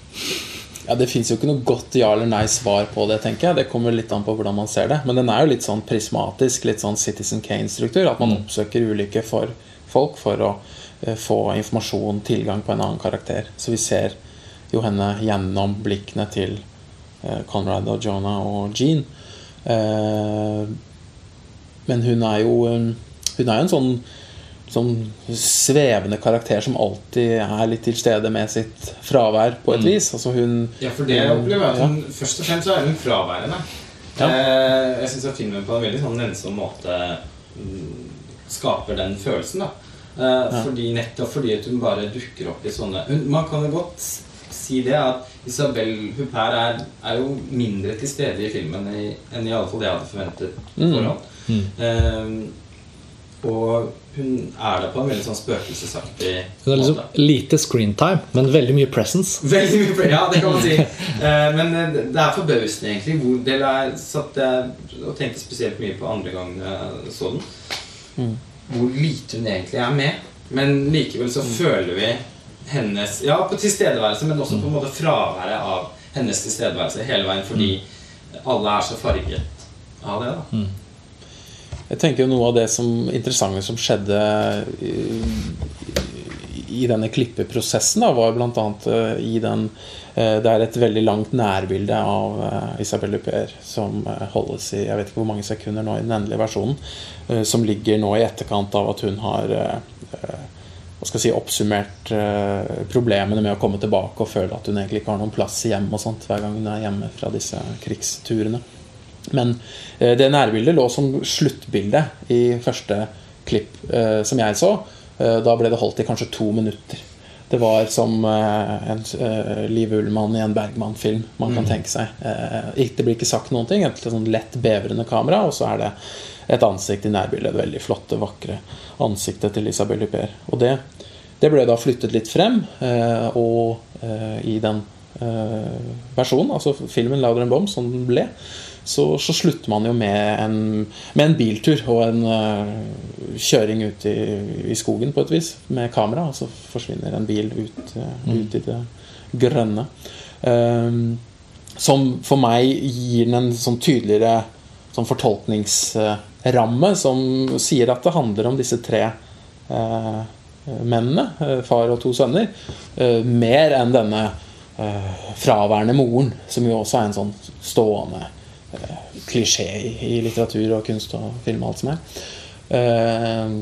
Speaker 3: Ja, Det fins jo ikke noe godt ja eller nei svar på det. tenker jeg Det kommer litt an på hvordan man ser det. Men den er jo litt sånn prismatisk, litt sånn Citizen Kane-struktur. At man oppsøker ulike for folk for å eh, få informasjon, tilgang på en annen karakter. Så vi ser jo henne gjennom blikkene til eh, Conrad og Jonah og Jean. Eh, men hun er jo eh, Hun er jo en sånn sånn svevende karakter som alltid er litt til stede med sitt fravær, på et vis. Altså hun
Speaker 2: Ja, for det jeg opplever er at hun, Først og fremst så er hun fraværende.
Speaker 3: Ja.
Speaker 2: Eh, jeg syns at filmen på en veldig sånn nennsom måte mm, skaper den følelsen. da eh, fordi Nettopp fordi at hun bare dukker opp i sånne hun, Man kan jo godt si det at Isabel Huppert er, er jo mindre til stede i filmen i, enn i alle fall det jeg hadde forventet mm. forhånd. Um, og hun er der på en veldig sånn spøkelsesaktig
Speaker 1: Hun har liksom
Speaker 2: måte.
Speaker 1: lite screentime, men veldig mye presence.
Speaker 2: Veldig mye pre- Ja, det kan man si. uh, Men eh, det er forbausende, egentlig. Hvor del er satt jeg og tenkte spesielt mye på andre gang jeg så den. Hvor lite hun egentlig er med. Men likevel så føler vi hennes Ja, på tilstedeværelse, men også på en måte fraværet av hennes tilstedeværelse hele veien fordi alle er så farget av det. da
Speaker 3: Jeg tenker noe av det som interessante som skjedde i, i denne klippeprosessen, da, var bl.a. i den eh, Det er et veldig langt nærbilde av eh, Isabel Luper som eh, holdes i jeg vet ikke hvor mange sekunder nå i den endelige versjonen, eh, som ligger nå i etterkant av at hun har eh, eh, hva skal si, oppsummert eh, problemene med å komme tilbake og føle at hun egentlig ikke har noen plass hjemme og sånt hver gang hun er hjemme fra disse krigsturene. Men eh, det nærbildet lå som sluttbilde i første klipp eh, som jeg så. Da ble det holdt i kanskje to minutter. Det var som uh, en uh, Liv Ullmann i en Bergman-film man kan tenke seg. Uh, det blir ikke sagt noen ting. Et sånn lett bevrende kamera, og så er det et ansikt i nærbildet. Det veldig flotte, vakre ansiktet til Isabel Huppert. Og det, det ble da flyttet litt frem, og i den versjonen, altså filmen 'Louder and Bomb', som den ble, så, så slutter man jo med en, med en biltur og en uh, kjøring ut i, i skogen på et vis, med kamera, og så forsvinner en bil ut, uh, ut i det grønne. Um, som for meg gir den en sånn tydeligere sånn fortolkningsramme som sier at det handler om disse tre uh, mennene, far og to sønner, mer enn denne fraværende moren, som jo også er en sånn stående klisjé i, litteratur og kunst og film og alt som er. Eh,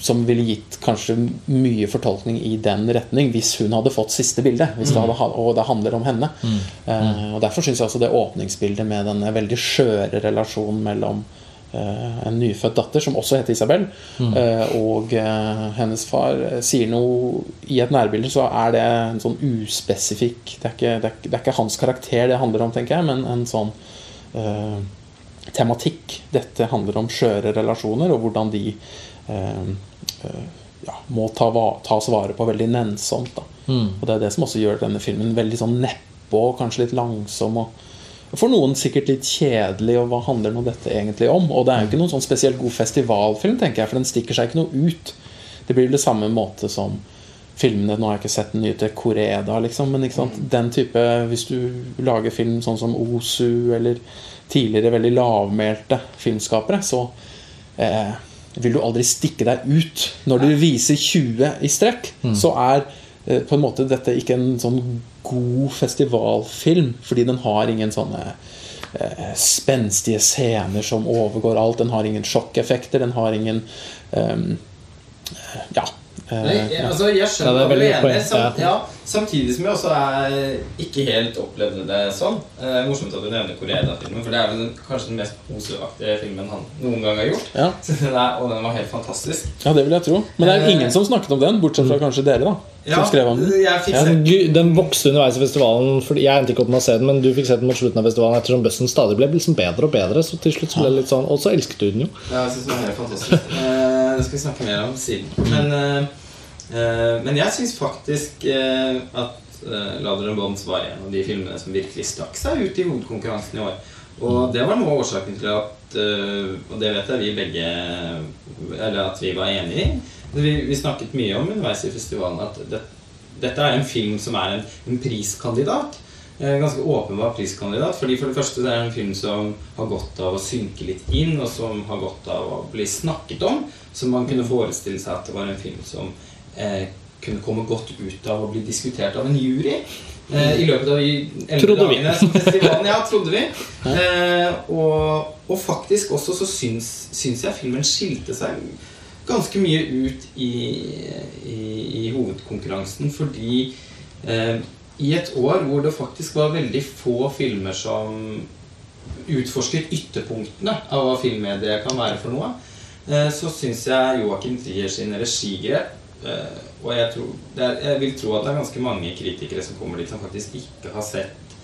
Speaker 3: som ville gitt kanskje mye fortolkning i den retning hvis hun hadde fått siste bilde. Hvis det hadde, og det handler om henne. Eh, og Derfor syns jeg også det åpningsbildet med denne veldig skjøre relasjonen mellom eh, en nyfødt datter, som også heter Isabel, mm. og eh, hennes far eh, sier noe I et nærbilde så er det en sånn uspesifikk det er, ikke, det, er, det er ikke hans karakter det handler om, tenker jeg, men en sånn eh, tematikk. Dette handler om skjøre relasjoner, og hvordan de eh, eh, ja, må ta, tas vare på veldig nennsomt. Da. Og Det er det som også gjør denne filmen veldig sånn neppe og kanskje litt langsom. og For noen sikkert litt kjedelig, og hva handler nå dette egentlig om? Og det er jo ikke noen sånn spesielt god festivalfilm, tenker jeg, for den stikker seg ikke noe ut. Det blir det samme måte som filmene Nå har jeg ikke sett den nye til Koreda, liksom, men sant? den type Hvis du lager film sånn som Osu, eller tidligere veldig lavmælte filmskapere, så eh, vil du aldri stikke deg ut. Når du viser 20 i strekk, så er eh, på en måte dette ikke en sånn god festivalfilm, fordi den har ingen sånne eh, spenstige scener som overgår alt. Den har ingen sjokkeffekter. Den har ingen ehm, Ja. Eh,
Speaker 2: Nei, jeg, altså, jeg skjønner
Speaker 1: er
Speaker 2: hva du mener.
Speaker 1: ja.
Speaker 2: samtidig som jeg også er ikke helt opplevde det sånn. Eh, morsomt at du nevner Korea-filmen, for det er den, kanskje den mest Osu-aktige filmen han noen gang har gjort.
Speaker 3: Ja.
Speaker 2: Er, og den var helt fantastisk.
Speaker 3: ja, det vil jeg tro. Men det er
Speaker 2: Eh,
Speaker 3: ingen som snakket om den, bortsett fra kanskje dere, da.
Speaker 2: Ja,
Speaker 3: skrev om den.
Speaker 1: Den, vokste underveis i festivalen. Jeg endte ikke opp med å se den, men du fikk se den mot slutten av festivalen ettersom bussen stadig ble liksom bedre og bedre. Så til slutt så ble det litt sånn Og så elsket du den jo.
Speaker 2: Ja, jeg synes den var helt fantastisk. Det skal vi snakke mer om siden. Men, eh, eh, men jeg syns faktisk eh, at Ladder and Bonds var en av de filmene som virkelig stakk seg ut i hovedkonkurransen i år. Og det var noe av årsaken til at Og det vet jeg vi begge Eller at vi var enige i. Vi, vi snakket mye om underveis i festivalen at det, dette er en film som er en, en priskandidat. En ganske åpenbar priskandidat. Fordi For det første så er det en film som har godt av å synke litt inn, og som har godt av å bli snakket om. Så man kunne forestille seg at det var en film som eh, kunne komme godt ut av å bli diskutert av en jury. Eh, I løpet av de elleve dagene som festivalen Ja, trodde vi. Eh, og, og faktisk også så syns, syns jeg filmen skilte seg ganske mye ut i, i, i hovedkonkurransen fordi eh, i et år hvor det faktisk var veldig få filmer som utforsket ytterpunktene av hva filmmediet kan være for noe, så syns jeg Joakim Trier sine regigrep eh, Og jeg, tror, er, jeg vil tro at det er ganske mange kritikere som kommer dit som faktisk ikke har sett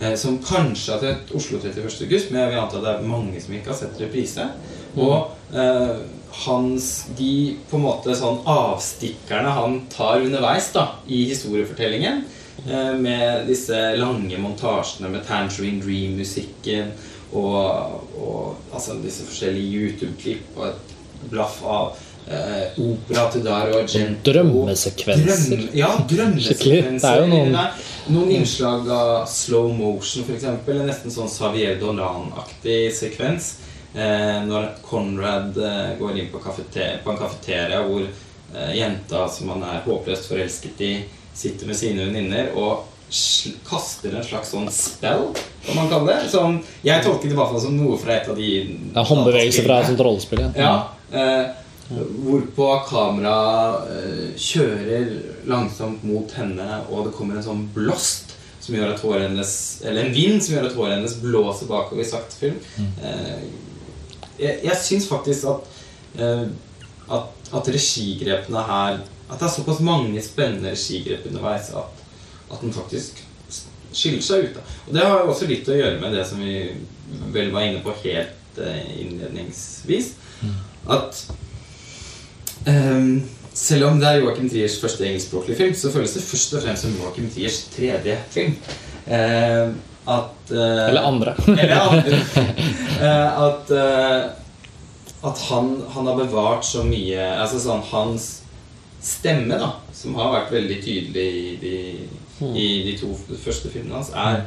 Speaker 2: eh, Som kanskje har sett Oslo 31. august, men jeg vil anta det er mange som ikke har sett reprise. Og eh, hans De på en måte sånn avstikkerne han tar underveis da i historiefortellingen, eh, med disse lange montasjene med Tangerine Dream-musikken og, og altså disse forskjellige YouTube-klipp og et blaff av eh, opera til Daro og Gento.
Speaker 1: Drømmesekvenser.
Speaker 2: Drøm, ja,
Speaker 1: drømmesekvenser. Det er jo noen-
Speaker 2: Noen innslag av slow motion, f.eks. En nesten sånn Xavier Dolan-aktig sekvens. Eh, når Conrad eh, går inn på, på en kafeteria hvor eh, jenta som han er håpløst forelsket i, sitter med sine venninner og kaster en slags sånn spell, om man kaller det. Som jeg tolker det i hvert fall som noe fra et av de
Speaker 1: ja, håndbevegelse fra et sånt rollespill. Ja.
Speaker 2: ja. Eh, hvorpå kamera eh, kjører langsomt mot henne, og det kommer en sånn blåst som gjør at håret hennes Eller en vind som gjør at håret hennes blåser bakover i sakte film. Eh, jeg jeg syns faktisk at, eh, at At regigrepene her At det er såpass mange spennende regigrep underveis at, at den faktisk skiller seg ut. Og det har også litt å gjøre med det som vi vel var inne på helt eh, innledningsvis. At um, selv om det er Joachim Triers første engelskspråklige film, så føles det først og fremst som Joachim Triers tredje film. Uh, at uh,
Speaker 1: Eller andre.
Speaker 2: eller andre. Uh, at at han, han har bevart så mye Altså sånn hans stemme, da, som har vært veldig tydelig i de, i de to første filmene hans, er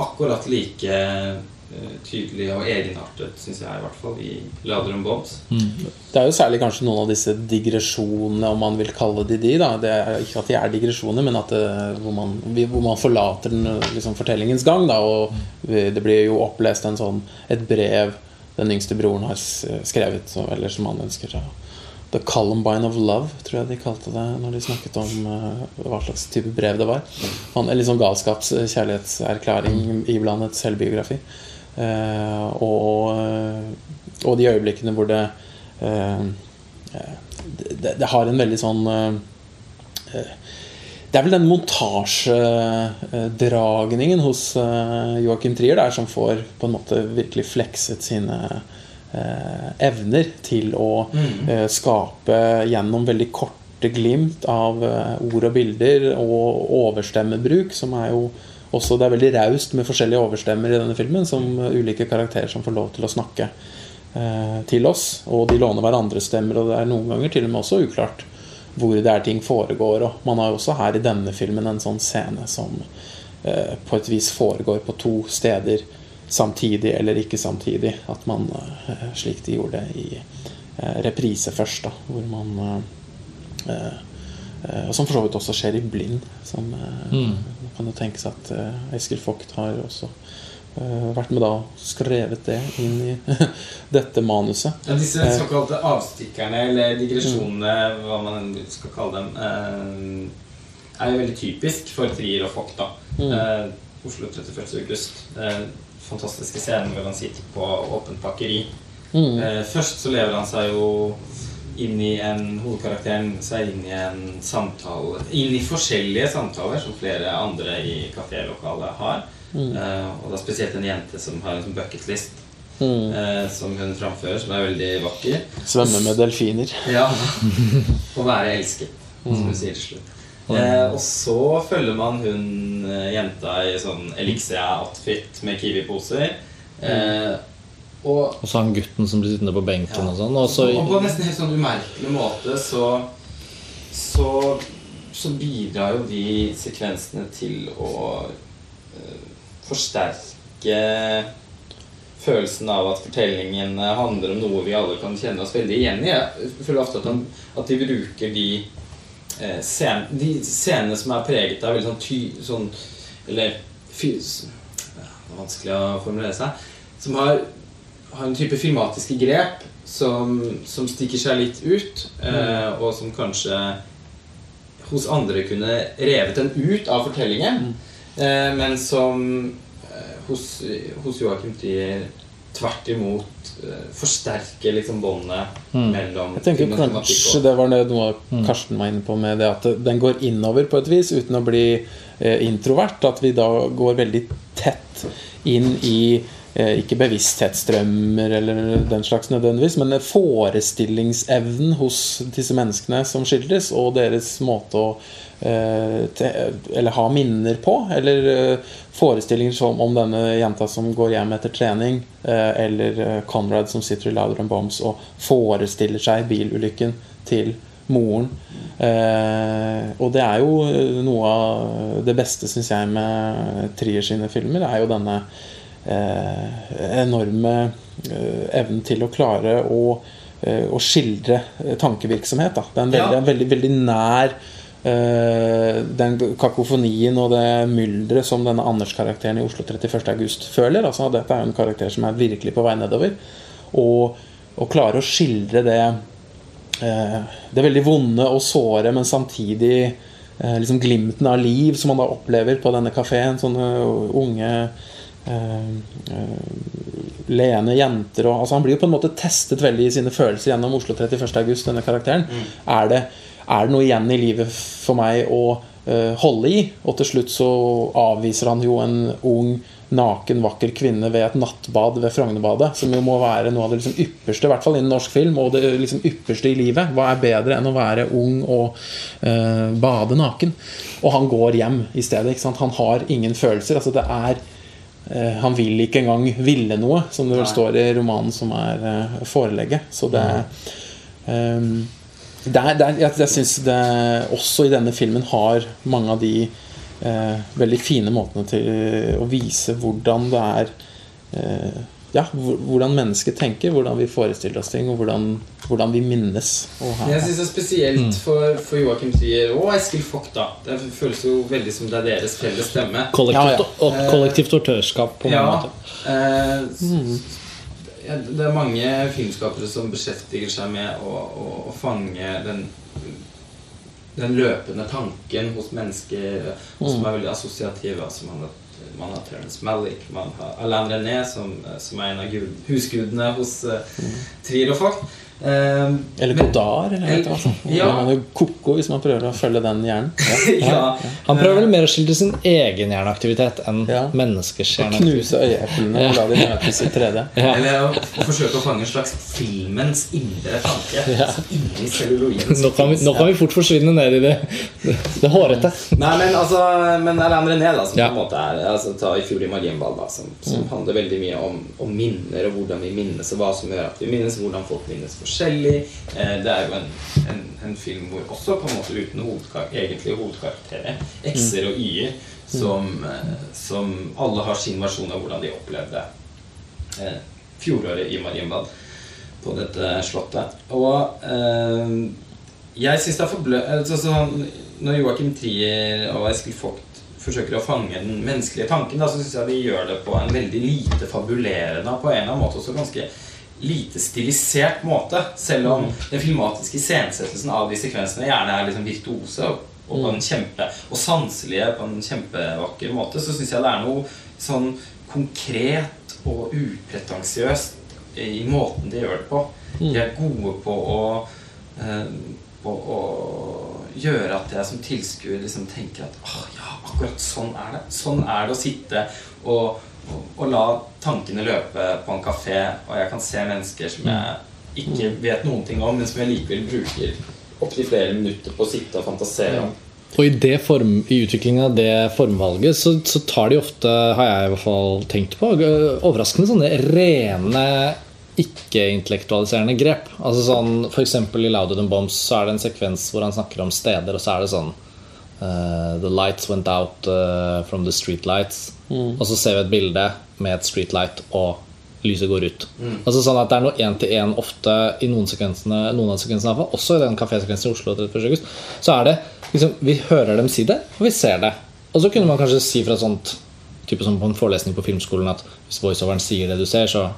Speaker 2: akkurat like eh, tydelig og egenartet, syns jeg i hvert fall, i 'Ladder and Bombs'.
Speaker 3: Det er jo særlig kanskje noen av disse digresjonene, om man vil kalle de de. da det er Ikke at de er digresjoner, men at det, hvor, man, hvor man forlater den liksom, fortellingens gang. da Og det blir jo opplest sånn, et brev den yngste broren har skrevet, eller som han ønsker seg. The Columbine of Love, tror jeg de kalte det når de snakket om uh, hva slags type brev det var. En litt sånn galskapskjærlighetserklæring kjærlighetserklæring iblandet selvbiografi. Uh, og, eh, og de øyeblikkene hvor det eh, det, det har en veldig sånn Det er vel den montasjedragningen hos Joachim Trier der som får på en måte virkelig flekset sine evner til å eh, skape gjennom veldig korte glimt av eh, ord og bilder og overstemmebruk, som er jo også Det er veldig raust med forskjellige overstemmer i denne filmen, som eh, ulike karakterer som får lov til å snakke eh, til oss. Og de låner hverandres stemmer, og det er noen ganger til og med også uklart hvor det er ting foregår. Og man har jo også her i denne filmen en sånn scene som eh, på et vis foregår på to steder samtidig eller ikke samtidig. At man, eh, slik de gjorde det i eh, reprise først, da, hvor man eh, eh, Og som for så vidt også skjer i Blind. Som
Speaker 1: Mm.
Speaker 3: man kan jo tenke seg at Eskil Vogt har også eh, vært med da skrevet det inn i dette manuset.
Speaker 2: Ja, disse såkalte avstikkerne, eller digresjonene, hva man enn skal kalle dem, eh, er jo veldig typisk for Trier og Vogt. da.
Speaker 3: Mm.
Speaker 2: Oslo 31. august. Fantastiske scener hvor han sitter på åpent pakkeri.
Speaker 3: Mm.
Speaker 2: Eh, først så lever han seg jo inn i en hovedkarakteren seg inn i en samtale Inn i forskjellige samtaler som flere andre i kafélokalet har.
Speaker 3: Mm.
Speaker 2: Eh, og da spesielt en jente som har en sånn bucketlist
Speaker 3: Mm.
Speaker 2: eh, som hun framfører, som er veldig vakker.
Speaker 3: Svømme med delfiner.
Speaker 2: Ja. Å være elsket, som hun sier til slutt. Eh, og så følger man hun eh, jenta i sånn Elixia-outfit med Kiwi-poser. Eh, og,
Speaker 1: Og så han gutten som blir sittende på benken
Speaker 2: Ja.
Speaker 1: og sånn. Og så
Speaker 2: og på en nesten helt sånn umerkelig måte så så, så bidrar jo de sekvensene til å eh, forsterke følelsen av at fortellingen handler om noe vi alle kan kjenne oss veldig igjen i. Jeg føler ofte at, han, at de bruker de, eh, scen, de scenene som er preget av veldig sånn ty... Sånn, eller fys, ja, Det er vanskelig å formulere seg. Som har, har en type filmatiske grep som, som stikker seg litt ut, eh, og som kanskje hos andre kunne revet den ut av fortellingen, eh, men som eh, hos, hos Joakim Trier tvert imot eh, forsterker liksom båndet
Speaker 1: Mm.
Speaker 2: mellom
Speaker 3: Jeg tenker kanskje
Speaker 2: og-
Speaker 3: det var det noe Karsten var inne på med det at den går innover på et vis uten å bli eh, introvert. At vi da går veldig tett inn i eh, ikke bevissthetsstrømmer eller den slags nødvendigvis, men forestillingsevnen hos disse menneskene som skildres, og deres måte å Eller ha minner på. Eller eh, forestillinger som om denne jenta som går hjem etter trening, eh, eller eh, Conrad som sitter i Louder and Bombs og forestiller seg bilulykken til moren. Eh, og det er jo eh, noe av det beste, syns jeg, med Trier sine filmer, er jo denne eh, enorme eh, evnen til å klare å, eh, å skildre eh, tankevirksomhet. Da. Det er en veldig,
Speaker 2: Ja.
Speaker 3: veldig, veldig nær eh, den kakofonien og det mylderet som denne Anders-karakteren i Oslo 31. august føler. Altså, dette er jo en karakter som er virkelig på vei nedover. Og, og klare å skildre det eh, det veldig vonde og såre, men samtidig eh, liksom glimten av liv som man da opplever på denne kafeen. Sånne unge eh, eh, leende jenter og, altså Han blir jo på en måte testet veldig i sine følelser gjennom Oslo 31. august, denne karakteren. Er, det, er det noe igjen i livet for meg å uh, holde i? Og til slutt så avviser han jo en ung naken, vakker kvinne ved et nattbad ved Frognerbadet. Som jo må være noe av det liksom ypperste, i hvert fall innen norsk film, og det liksom ypperste i livet. Hva er bedre enn å være ung og uh, bade naken? Og han går hjem i stedet. ikke sant? Han har ingen følelser. altså det er eh, Han vil ikke engang ville noe, som det vel står i romanen som er eh, forelegget. Så det ehm, der, er, jeg, jeg syns det også i denne filmen har mange av de eh, veldig fine måtene til å vise hvordan det er eh, Ja, hvordan mennesket tenker, hvordan vi forestiller oss ting, og hvordan, hvordan vi minnes.
Speaker 2: Jeg synes det er spesielt for, for Joakim Trier og Eskil Vogt. da Det føles jo veldig som det er deres felles stemme.
Speaker 1: kollektivt,
Speaker 3: Ja,
Speaker 1: og kollektivt autørskap på
Speaker 2: Ja,
Speaker 1: måte.
Speaker 2: eh, ja, det er mange filmskapere som beskjeftiger seg med å, å, å fange den den løpende tanken hos mennesker som er veldig assosiative. Altså man, har, man har Terence Malick, man har Alain René, som, som er en av gud, husgudene hos uh, Trier og Vogt. Eh,
Speaker 3: eller Godard, eller du hva. sånn.
Speaker 2: Ja.
Speaker 3: Koko hvis man prøver å følge den hjernen. Ja.
Speaker 2: ja,
Speaker 1: Han prøver vel mer å skildre sin egen hjerneaktivitet enn
Speaker 3: Ja.
Speaker 1: menneskers hjerneaktivitet.
Speaker 3: knuse øyeeplene og la de møtes i 3D.
Speaker 1: Ja.
Speaker 2: Eller å, å forsøke å fange en slags filmens indre tanke. Inni celluloiden.
Speaker 1: Nå kan, vi, nå kan vi fort forsvinne ned i det, det, det hårete.
Speaker 2: Nei, men altså Men Alain René, da, som
Speaker 1: Ja.
Speaker 2: på en måte er altså, Ta i fjor i Marienball, da, som, som handler veldig mye om, om minner, og hvordan vi minnes, og hva som gjør at vi minnes, hvordan folk minnes forskjellig. Eh, det er jo en, en, en film hvor også på en måte uten hovedkar egentlig hovedkarakterer, x-er og y-er, som, eh, som alle har sin versjon av hvordan de opplevde eh, fjoråret i Marienbad på dette slottet. Og jeg syns det er forblø... Altså, når Joakim Trier og Eskil Vogt forsøker å fange den menneskelige tanken, da, så syns jeg de gjør det på en veldig lite fabulerende på en eller annen måte også ganske lite stilisert måte. Selv om den filmatiske iscenesettelsen av de sekvensene gjerne er liksom virtuose og, en kjempe, og sanselige på en kjempevakker måte, så syns jeg det er noe sånn konkret og upretensiøst i måten de gjør det på. De er gode på å, eh, på å gjøre at jeg som tilskuer liksom tenker at åh, ja, akkurat sånn er det. Sånn er det å sitte og, og la tankene løpe på en kafé, og jeg kan se mennesker som jeg ikke vet noen ting om, men som jeg likevel bruker opptil flere minutter på å sitte og fantasere om.
Speaker 1: Og i, det form, i utviklingen av det formvalget så, så tar de ofte, har jeg i hvert fall tenkt på, overraskende sånne rene ikke-intellektualiserende grep. Altså sånn, eksempel I 'Louder Than Bombs' så er det en sekvens hvor han snakker om steder, og så er det sånn uh, The lights went out uh, from the street lights.
Speaker 3: Mm.
Speaker 1: Og så ser vi et bilde med et streetlight, og lyset går ut. Altså sånn at Det er noe én-til-én ofte i noen, sekvensene, noen av sekvensene, fall, også i den kafésekvensen i Oslo. Så er det liksom, Vi hører dem si det, og vi ser det. Og så kunne man kanskje si fra sånt type som på en forelesning på filmskolen at hvis voiceoveren sier det du ser, så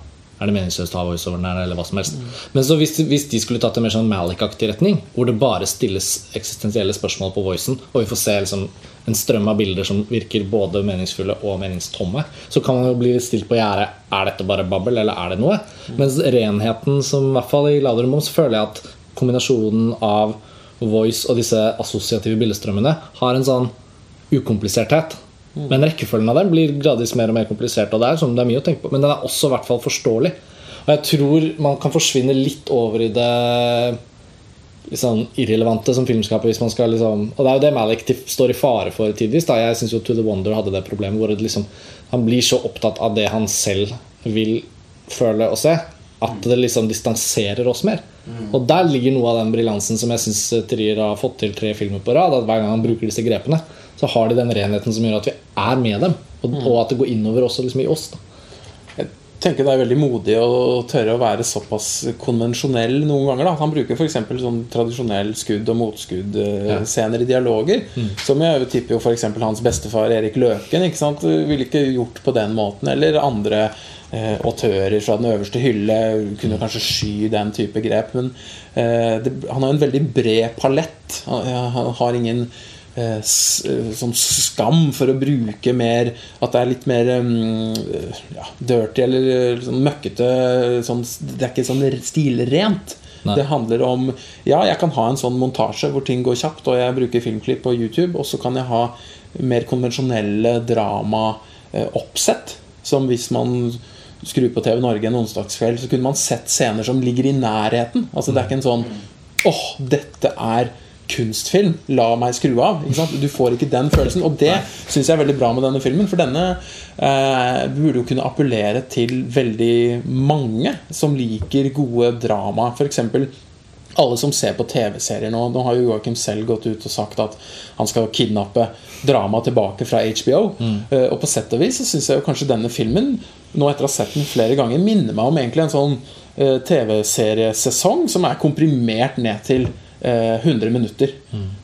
Speaker 1: er det meningsløst å ha voiceoveren her, eller hva som helst. Men så hvis, hvis de skulle tatt en mer sånn Malik-aktig retning, hvor det bare stilles eksistensielle spørsmål på voicen, og vi får se liksom en strøm av bilder som virker både meningsfulle og meningstomme, så kan man jo bli stilt på gjerdet er dette bare babbel, eller er det noe? Mens renheten, som i hvert fall i Louder Than Bombs, føler jeg at kombinasjonen av voice og disse assosiative bildestrømmene har en sånn ukompliserthet. Men rekkefølgen av dem blir gradvis mer og mer komplisert. Og det er, sånn, det er mye å tenke på Men den er også i hvert fall forståelig. Og jeg tror man kan forsvinne litt over i det liksom, irrelevante som filmskaper. Hvis man skal liksom, og det er jo det Malik står i fare for tidvis. Da. Jeg syns jo To The Wonder hadde det problemet hvor det liksom, han blir så opptatt av det han selv vil føle og se, at det liksom distanserer oss mer. Og der ligger noe av den briljansen som jeg syns Trier har fått til tre filmer på rad. At hver gang han bruker disse grepene, så har de den renheten som gjør at vi er med dem. Og, og at det går innover også liksom i oss. Da.
Speaker 3: Jeg tenker det er veldig modig å tørre å være såpass konvensjonell noen ganger. Da. Han bruker f.eks. sånn tradisjonell skudd- og motskudd-scener i dialoger. Som jeg tipper jo f.eks. hans bestefar Erik Løken ikke sant? ville ikke gjort på den måten. Eller andre eh, autører fra den øverste hylle kunne kanskje sky den type grep. Men eh, det, han har en veldig bred palett. Han, han har ingen eh, eh, sånn skam for å bruke mer At det er litt mer mm, ja, dirty eller eh, sånn møkkete sånn, Det er ikke sånn stilrent.
Speaker 1: Nei.
Speaker 3: Det handler om Ja, jeg kan ha en sånn montasje hvor ting går kjapt, og jeg bruker filmklipp på YouTube, og så kan jeg ha mer konvensjonelle dramaoppsett. Som hvis man skrur på TV Norge en onsdagskveld, så kunne man sett scener som ligger i nærheten. Altså Det er ikke en sånn åh, dette er kunstfilm. La meg skru av. Du får ikke den følelsen. Og det syns jeg er veldig bra med denne filmen. For denne eh, burde jo kunne appellere til veldig mange som liker gode drama. F.eks. alle som ser på TV-serier nå. Nå har jo Joachim selv gått ut og sagt at han skal kidnappe drama tilbake fra HBO. Eh, og på sett og vis så syns jeg jo kanskje denne filmen, nå etter å ha sett den flere ganger, minner meg om egentlig en sånn eh, TV-seriesesong som er komprimert ned til 100 minutter.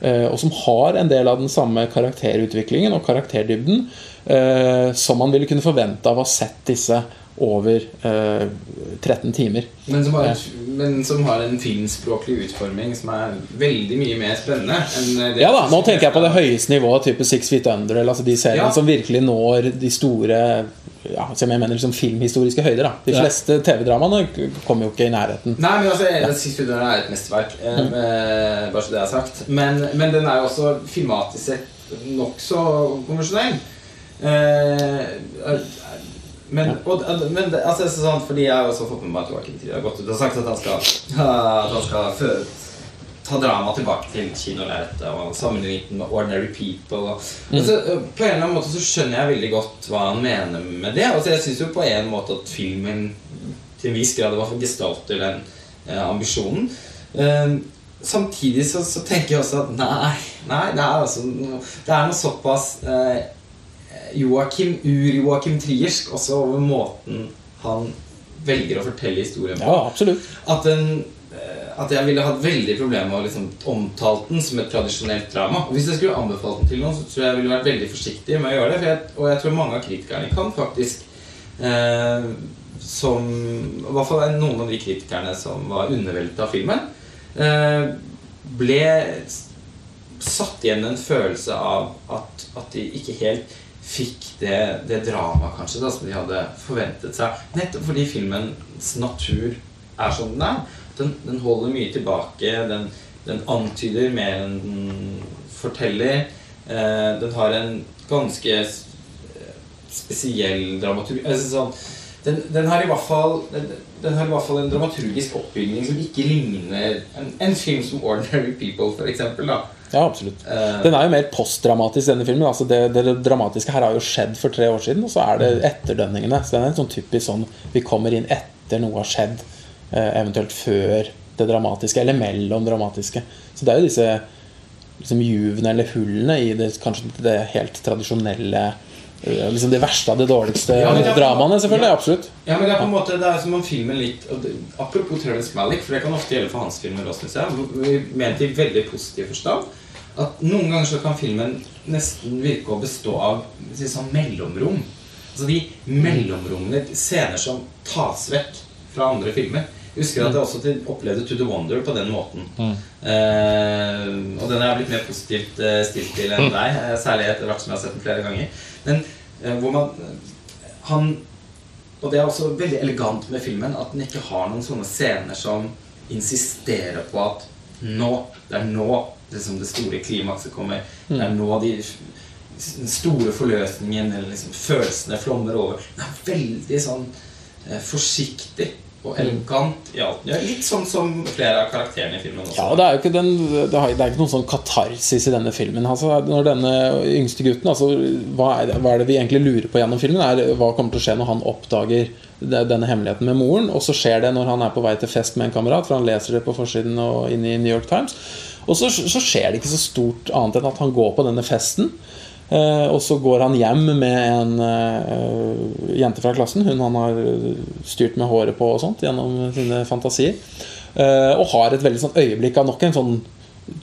Speaker 3: Eh, og som har en del av den samme karakterutviklingen og karakterdybden eh, som man ville kunne forvente av å ha sett disse over eh, 13 timer.
Speaker 2: Men som, har, men som har en filmspråklig utforming som er veldig mye mer spennende
Speaker 3: Ja da, Nå tenker jeg på det høyeste nivået, type Six Feet Under, eller altså de seriene
Speaker 2: Ja.
Speaker 3: som virkelig når de store ja, som jeg mener liksom filmhistoriske høyder. da De fleste TV-dramaene kommer jo ikke i nærheten.
Speaker 2: Nei, men altså, ja. siste Under er et mesterverk. mm. eh, bare så det er sagt. Men, men den er jo også filmatisk sett nokså konvensjonell. Eh, men, og, men altså, sånn, fordi jeg har også fått med meg at Joakim Trier har gått ut og sagt at han skal, at han skal fø- ta drama tilbake til kinolerretet og sammenligne med Ordinary People. Og, altså, på en eller annen måte så skjønner jeg veldig godt hva han mener med det. Altså, jeg syns jo på en måte at filmen til en viss grad i hvert fall gestalter den eh, ambisjonen. Eh, samtidig så, så tenker jeg også at nei, nei det er altså Det er noe såpass eh, Joakim, ur-Joakim Triersk også over måten han velger å fortelle historien på.
Speaker 3: Ja, absolutt.
Speaker 2: At den, at jeg ville hatt veldig problemer med å liksom omtale den som et tradisjonelt drama. Og Hvis jeg skulle anbefalt den til noen, så tror jeg jeg ville vært veldig forsiktig med å gjøre det. Jeg, og jeg tror mange av kritikerne kan faktisk eh, som I hvert fall noen av de kritikerne som var underveldet av filmen, eh, ble satt igjen en følelse av at, at de ikke helt fikk det, det dramaet kanskje da, som de hadde forventet seg. Nettopp fordi filmens natur er som den er. Den, den holder mye tilbake. Den, den, antyder mer enn den forteller. Eh, den har en ganske spesiell dramaturg... altså, sånn, den, den, har fall den, den, har i hvert fall en dramaturgisk oppbygning som ikke ligner en, en film som 'Ordinary People', da.
Speaker 3: Ja, absolutt. Den er jo mer postdramatisk, denne filmen. Altså det, det, dramatiske her har jo skjedd for tre år siden, og så er det etterdønningene. Så den er en sånn typisk sånn Vi kommer inn etter noe har skjedd, eh, eventuelt før det dramatiske, eller mellom dramatiske. Så det er jo disse liksom juvene eller hullene i det, kanskje det helt tradisjonelle eh, liksom Det verste av det dårligste ja, dramaene, selvfølgelig.
Speaker 2: Ja.
Speaker 3: Absolutt.
Speaker 2: Ja, men Det er på en måte Det er som om filmen litt Apropos Terence Malick, for det kan ofte gjelde for hans filmer også, syns jeg. Ment i veldig positiv forstand at noen ganger så kan filmen nesten virke å bestå av sånn mellomrom. Altså de mellomrommene, scener som tas vekk fra andre filmer. Husker at jeg også opplevde To The Wonder på den måten. Mm. Uh, og den har jeg blitt mer positivt uh, stilt til enn deg, eh, særlig etter hvert som jeg har sett den flere ganger. Men uh, hvor man han, Og det er også veldig elegant med filmen at den ikke har noen sånne scener som insisterer på at nå, det er nå liksom det store klimakset kommer. Det er nå de, den store forløsningen eller liksom følelsene flommer over. Den er veldig sånn forsiktig og elegant i alt. Ja, litt sånn som flere av karakterene i filmen også.
Speaker 3: Ja, det er jo ikke, den, det er, ikke noen sånn katarsis i denne filmen. Altså, når denne yngste gutten altså, hva, er, hva, er, det vi egentlig lurer på gjennom filmen? Er Hva kommer til å skje når han oppdager denne hemmeligheten med moren? Og så skjer det når han er på vei til fest med en kamerat, for han leser det på forsiden og inne i New York Times. Og så, så, skjer det ikke så stort annet enn at han går på denne festen. Eh, og så går han hjem med en eh, jente fra klassen, hun han har styrt med håret på og sånt gjennom sine fantasier. Eh, og har et veldig sånn øyeblikk av nok en sånn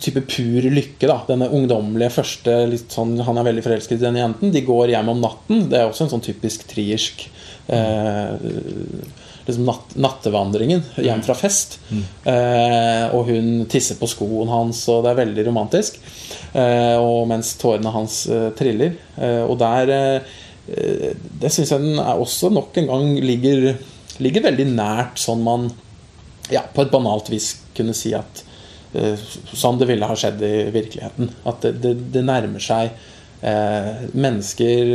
Speaker 3: type pur lykke. da Denne ungdommelige første sånn, Han er veldig forelsket i denne jenten. De går hjem om natten. Det er også en sånn typisk triersk eh, liksom natt, nattevandringen hjem fra fest. Mm. Eh, og hun tisser på skoen hans, og det er veldig romantisk. Eh, og mens tårene hans eh, triller. Eh, og der eh, Det syns jeg den er også nok en gang ligger, ligger veldig nært sånn man ja, på et banalt vis kunne si at eh, sånn det ville ha skjedd i virkeligheten. At det, det, det nærmer seg eh, mennesker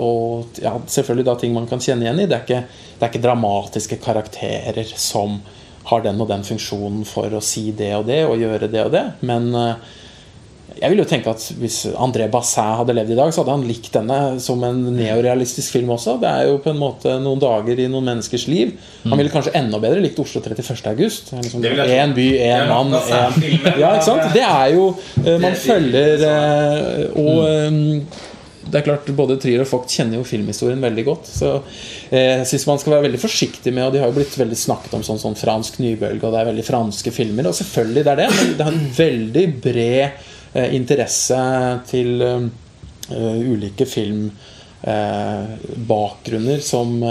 Speaker 3: og ja, selvfølgelig da ting man kan kjenne igjen i. Det er, ikke, det er ikke dramatiske karakterer som har den og den funksjonen for å si det og det og gjøre det og det. Men eh, jeg vil jo tenke at Hvis André Bassin hadde levd i dag, så hadde han likt denne som en neorealistisk film også. Det er jo på en måte noen dager i noen menneskers liv. Han ville kanskje enda bedre likt Oslo 31. august. Liksom, en by, én mann, én Ja, ikke sant? Det er jo eh, Man følger eh, Og eh, det er klart, Både Trier og Vogt kjenner jo filmhistorien veldig godt. Så jeg syns man skal være veldig forsiktig med Og de har jo blitt veldig snakket om sånn, sånn fransk nybølge, og det er veldig franske filmer. Og selvfølgelig det er det, men det er en veldig bred Eh, interesse til uh, ulike filmbakgrunner uh, som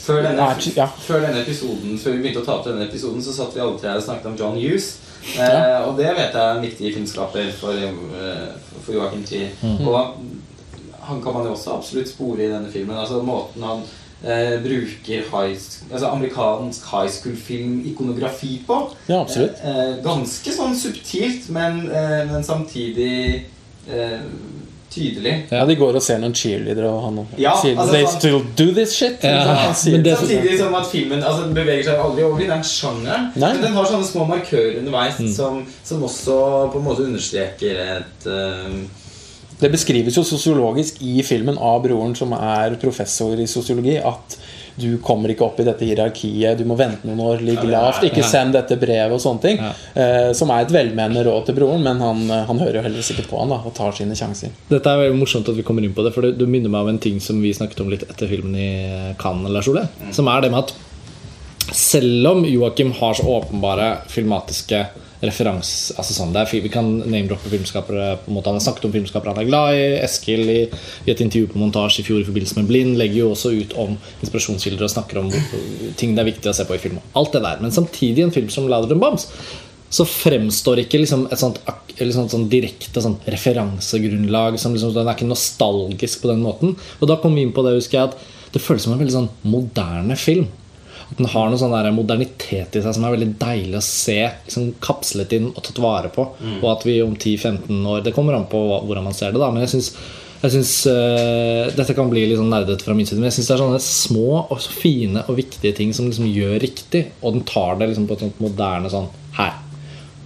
Speaker 2: før, denne, ja. før denne episoden Før vi begynte å ta opp denne episoden, så satt vi alle tre og snakket om John Hughes. Ja. og det vet jeg er en viktig filmskaper for, for Joachim Trier. Mm. Og han kan man jo også absolutt spore i denne filmen. Altså Måten han eh, bruker high, altså amerikansk high school-film-ikonografi på.
Speaker 3: Ja, absolutt.
Speaker 2: Eh, eh, ganske sånn subtilt, men, eh, men samtidig eh, tydelig.
Speaker 3: Ja, de går og ser noen cheerleadere, og han
Speaker 2: ja,
Speaker 3: sier altså, They still do this shit. Ja,
Speaker 2: samtidig som at filmen altså, den beveger seg aldri over i den sjangeren. Men den har sånne små markører underveis mm. som, som, også på en måte understreker et uh,
Speaker 3: det beskrives jo sosiologisk i filmen av broren som er professor i sosiologi, at du kommer ikke opp i dette hierarkiet, du må vente noen år, ligg lavt, ikke send dette brevet og sånne ting. Eh, som er et velmenende råd til broren, men han, han hører jo heller sikkert på han da, og tar sine sjanser.
Speaker 1: Dette er veldig morsomt at vi kommer inn på det, for du minner meg av en ting som vi snakket om litt etter filmen i Cannes, Lars Ole. Mm. Som er det med at selv om Joakim har så åpenbare filmatiske referanser altså sånn, det er, Vi kan name-droppe filmskapere. på en måte Han har snakket om filmskapere han er glad i. Eskil i, i et intervju på montasje i fjor i forbindelse med Blind legger jo også ut om inspirasjonskilder og snakker om ting det er viktig å se på i film. Alt det der Men samtidig, en film som 'Louder Than Bombs' så fremstår ikke liksom et sånt, sånt, sånn direkte sånt referansegrunnlag. Som liksom, den er ikke nostalgisk på den måten. Og da kom vi inn på det, husker jeg, at det føles som en veldig sånn moderne film. Den har noe sånn der modernitet i seg som er veldig deilig å se liksom kapslet inn og tatt vare på. Og at vi om 10-15 år Det kommer an på hvordan man ser det, da, men jeg syns jeg synes, øh, Dette kan bli litt sånn nerdete fra min side, men jeg syns det er sånne små og så fine og viktige ting som liksom gjør riktig. Og den tar det liksom på et sånt moderne sånn Her.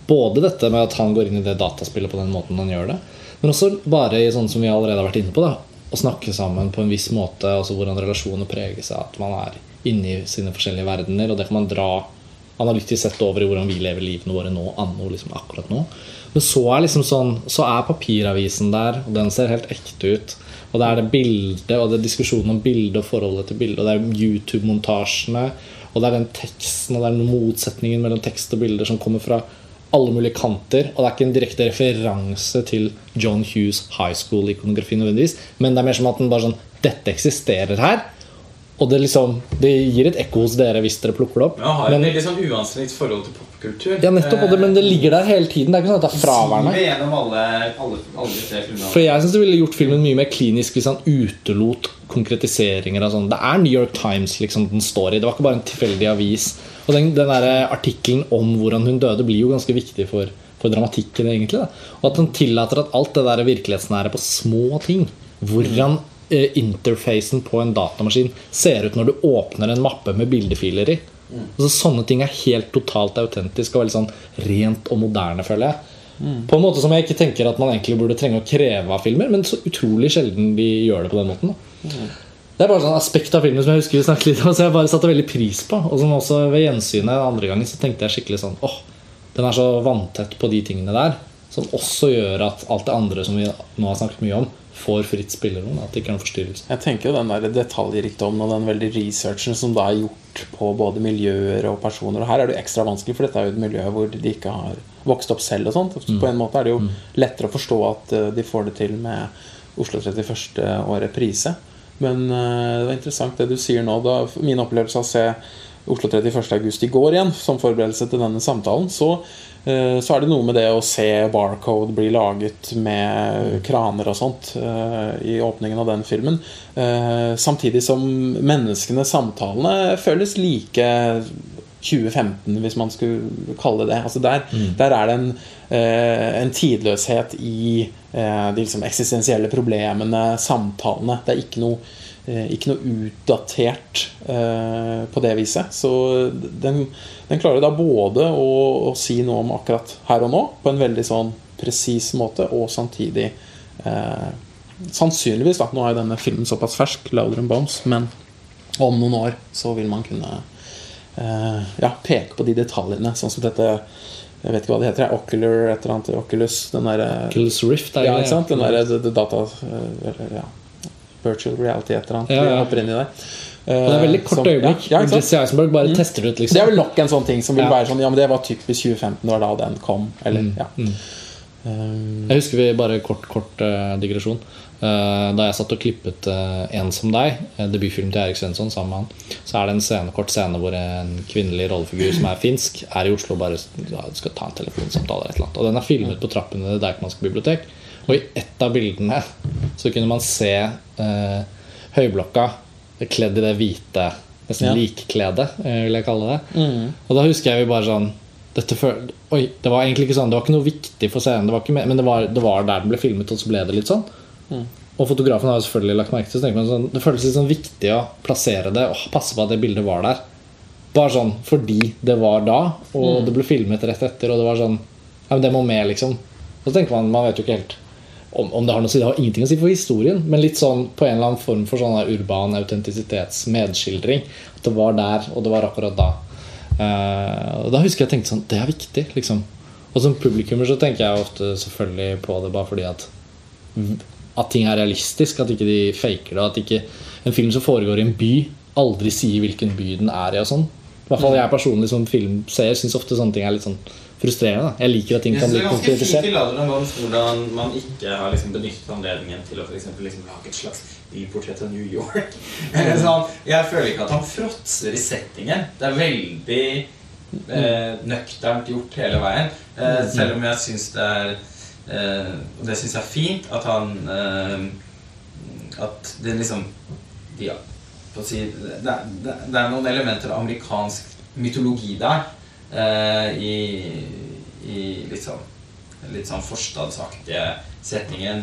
Speaker 1: Både dette med at han går inn i det dataspillet på den måten han gjør det, men også bare i sånn som vi allerede har vært inne på, da, å snakke sammen på en viss måte, altså hvordan relasjoner preges av at man er inne i sine forskjellige verdener, og det kan man dra analytisk sett over i hvordan vi lever livene våre nå, anno liksom akkurat nå. Men så er liksom sånn Så er papiravisen der, og den ser helt ekte ut. Og det er det bildet, og det er diskusjonen om bildet og forholdet til bildet, og det er YouTube-montasjene, og det er den teksten, og det er den motsetningen mellom tekst og bilder som kommer fra alle mulige kanter. Og det er ikke en direkte referanse til John Hughes high school-ikonografi nødvendigvis, men det er mer som at den bare sånn Dette eksisterer her. Og det liksom Det gir et ekko hos dere hvis dere plukker det opp.
Speaker 2: Men har et veldig sånn forhold til popkultur.
Speaker 1: ja, nettopp, det, men det ligger der hele tiden. Det er ikke sånn at det er fraværende.
Speaker 2: Gjennom alle, alle, alle de tre filmene.
Speaker 1: For jeg synes det ville gjort filmen mye mer klinisk hvis han utelot konkretiseringer av sånn. Det er New York Times liksom den står i. Det var ikke bare en tilfeldig avis. Og den, den der artikkelen om hvordan hun døde, blir jo ganske viktig for, for dramatikken. egentlig da. Og at han tillater at alt det der virkelighetsnære på små ting Hvordan eh, interfacen på en datamaskin ser ut når du åpner en mappe med bildefiler i. Altså, sånne ting er helt totalt autentisk og veldig sånn rent og moderne, føler jeg. På en måte som jeg ikke tenker at man egentlig burde trenge å kreve av filmer, men så utrolig sjelden de gjør det på den måten. Da. Det er bare sånn aspekt av filmen som jeg husker vi snakket litt om, så jeg bare satte veldig pris på. Og som også ved gjensynet andre gangen så tenkte jeg skikkelig sånn åh, den er så vanntett på de tingene der. Som også gjør at alt det andre som vi nå har snakket mye om, får fritt spillerom. At det ikke er noen forstyrrelse.
Speaker 3: Jeg tenker jo den der detaljrikdommen og den veldig researchen som da er gjort på både miljøer og personer. Og her er det jo ekstra vanskelig, for dette er jo et miljø hvor de ikke har vokst opp selv. og sånt På en måte er det jo lettere å forstå at eh, de får det til med Oslo 31. og reprise. Men eh, det var interessant det du sier nå. Da min opplevelse av å se Oslo 31. august i går igjen, som forberedelse til denne samtalen, så, eh, så er det noe med det å se Barcode bli laget med kraner og sånt eh, i åpningen av den filmen. Eh, Samtidig som menneskene, samtalene, føles like 2015, hvis man skulle kalle det. Altså der, der er det en, en tidløshet i de liksom eksistensielle problemene, samtalene. Det er ikke noe, ikke noe utdatert eh, på det viset. Så den, den klarer da både å, å si noe om akkurat her og nå, på en veldig sånn presis måte, og samtidig eh, Sannsynligvis, da. Nå er jo denne filmen såpass fersk, 'Louder Bombs', men om noen år så vil man kunne eh, ja, peke på de detaljene, sånn som dette Jeg vet ikke hva det heter. Ocular, et eller annet Oculus. Den der,
Speaker 1: Oculus Rift er
Speaker 3: Ja, ikke sant? Den der, det- det data eh, ja, Virtual reality, et eller annet.
Speaker 1: Ja, ja.
Speaker 3: Hopper inn i der.
Speaker 1: Det er veldig kort
Speaker 3: Som-
Speaker 1: øyeblikk.
Speaker 3: Ja.
Speaker 1: Jesse Eisenberg bare tester det ut. liksom
Speaker 3: Det er vel nok en sånn ting som vil være sånn Ja, men det var typisk 2015, det var da den kom. Eller,
Speaker 1: Mm,
Speaker 3: ja. Um,
Speaker 1: Jeg husker vi bare kort, kort uh, digresjon. Uh, da jeg satt og klippet uh, En som deg, eh, debutfilm til Erik Svensson, sammen med han, så er det en scene, kort scene hvor en kvinnelig rollefigur som er finsk, er i Oslo og bare ja, skal ta en telefonsamtale. eller et eller annet. Og den er filmet på trappen i Det Deichmanske bibliotek. Og i ett av bildene så kunne man se eh, høyblokka kledd i det hvite, nesten
Speaker 3: Ja.
Speaker 1: likkledet, eh, vil jeg kalle det. Og da husker jeg vi bare sånn føl Oi, det var egentlig ikke sånn Det var ikke noe viktig for scenen, det var ikke, men det var, det var der den ble filmet, og så ble det litt sånn. Og fotografen har jo selvfølgelig lagt merke til tenker sånn, Det føles litt sånn viktig å plassere det og passe på at det bildet var der. Bare sånn fordi det var da, og det ble filmet rett etter, og det var sånn Ja, men det må med, liksom. Og så tenker man Man vet jo ikke helt om, om det har noe å si. Det har ingenting å si for historien, men litt sånn på en eller annen form for sånn urban autentisitetsmedskildring. At det var der, og det var akkurat da. Uh, og da husker jeg tenkte sånn Det er viktig, liksom. Og som publikummer så tenker jeg ofte selvfølgelig på det bare fordi at At ting er realistisk, at ikke de faker det. At ikke en film som foregår i en by, aldri sier hvilken by den er i. og sånn I hvert fall jeg personlig som filmseer syns ofte sånne ting er litt sånn frustrerende. Da. Jeg liker at ting
Speaker 2: Jeg
Speaker 1: kan
Speaker 2: synes
Speaker 1: bli
Speaker 2: er
Speaker 1: konkretisert.
Speaker 2: Ladder Bombs hvordan man ikke har liksom benyttet anledningen til å for eksempel liksom lage et slags byportrett av New York. Eller sånn, jeg føler ikke at han fråtser i settingen. Det er veldig eh, nøkternt gjort hele veien. Eh, selv om jeg syns det er eh, Og det syns jeg er fint at han eh, At det liksom de, si, det, det, det er noen elementer av amerikansk mytologi der. Eh, i, I litt sånn Litt sånn forstadsaktige setningen.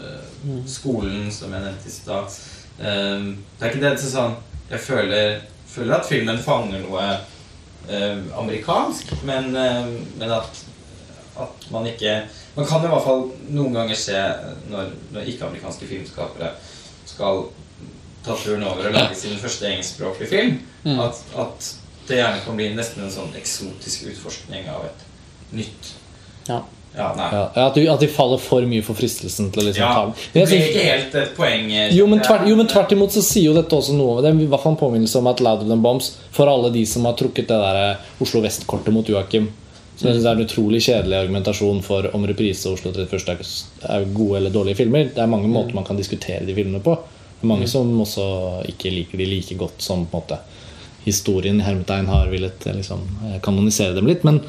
Speaker 2: eh, skolen, som jeg nevnte i stad. Eh, det er ikke det så sånn Jeg føler, føler at filmen fanger noe eh, amerikansk, men, men at, at man ikke Man kan i hvert fall noen ganger se når, når ikke-amerikanske filmskapere skal ta turen over og lage sin første engelskspråklige film,
Speaker 3: Mm.
Speaker 2: at, at det gjerne kan bli nesten en sånn eksotisk utforskning av et nytt
Speaker 3: Ja.
Speaker 2: Ja.
Speaker 1: Ja, at, de, at de faller for mye for fristelsen til å liksom
Speaker 2: Ja,
Speaker 1: ta
Speaker 2: det
Speaker 1: er
Speaker 2: ikke helt et poeng. eh,
Speaker 1: Jo men, tvert, jo, men tvert imot så sier jo dette også noe Det er i hvert fall en påminnelse om at Louder Than Bombs For alle de som har trukket det der eh, Oslo Vest-kortet mot Joakim Som jeg synes er en utrolig kjedelig argumentasjon for om reprise og Oslo 31. august er gode eller dårlige filmer. Det er mange måter man kan diskutere de filmene på. Det er mange som også ikke liker de like godt som på en måte historien i hermetegn har villet eh, liksom, eh, kanonisere dem litt. Men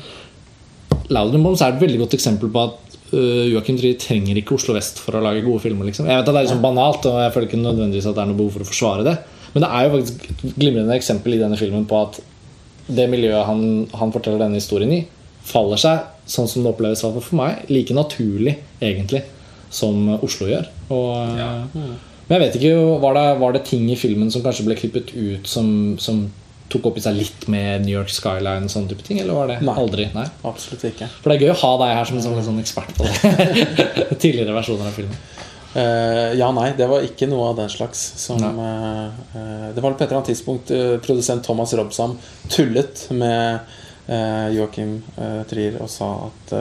Speaker 1: Than er et veldig godt eksempel på at uh, Joakim Trie trenger ikke Oslo Vest for å lage gode filmer. Liksom. Jeg vet at Det er liksom banalt, og jeg føler ikke nødvendigvis at det er noe behov for å forsvare det. Men det er jo faktisk et glimrende eksempel i denne filmen på at det miljøet han, han forteller denne historien i, faller seg, sånn som det oppleves for meg, like naturlig egentlig som Oslo gjør. Og,
Speaker 2: Ja.
Speaker 1: Men jeg vet ikke, var det, var det ting i filmen som kanskje ble klippet ut som, som tok opp i seg litt med New York Skyline og sånne type ting? Eller var det
Speaker 3: Nei.
Speaker 1: aldri? Nei.
Speaker 3: Absolutt ikke.
Speaker 1: For det er gøy å ha deg her som en sånn, sånn ekspert på det. Tidligere versjoner av filmen.
Speaker 3: Uh, ja, nei, det var ikke noe av den slags som
Speaker 1: uh,
Speaker 3: eh, Det var på et eller annet tidspunkt produsent Thomas Robsam tullet med uh, Joakim Trier og sa at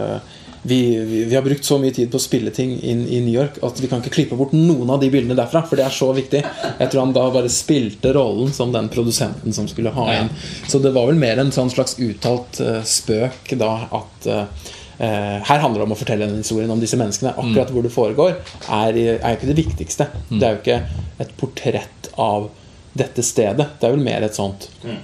Speaker 3: vi, vi, vi har brukt så mye tid på å spille ting inn i New York at vi kan ikke klippe bort noen av de bildene derfra, for det er så viktig. Jeg tror han da bare spilte rollen som den produsenten som skulle ha inn. Så det var vel mer en sånn slags uttalt uh, spøk da at eh, her handler det om å fortelle en historien om disse menneskene. Akkurat hvor det foregår, er, er jo ikke det viktigste. Det er jo ikke et portrett av dette stedet. Det er vel mer et sånt
Speaker 2: Mm.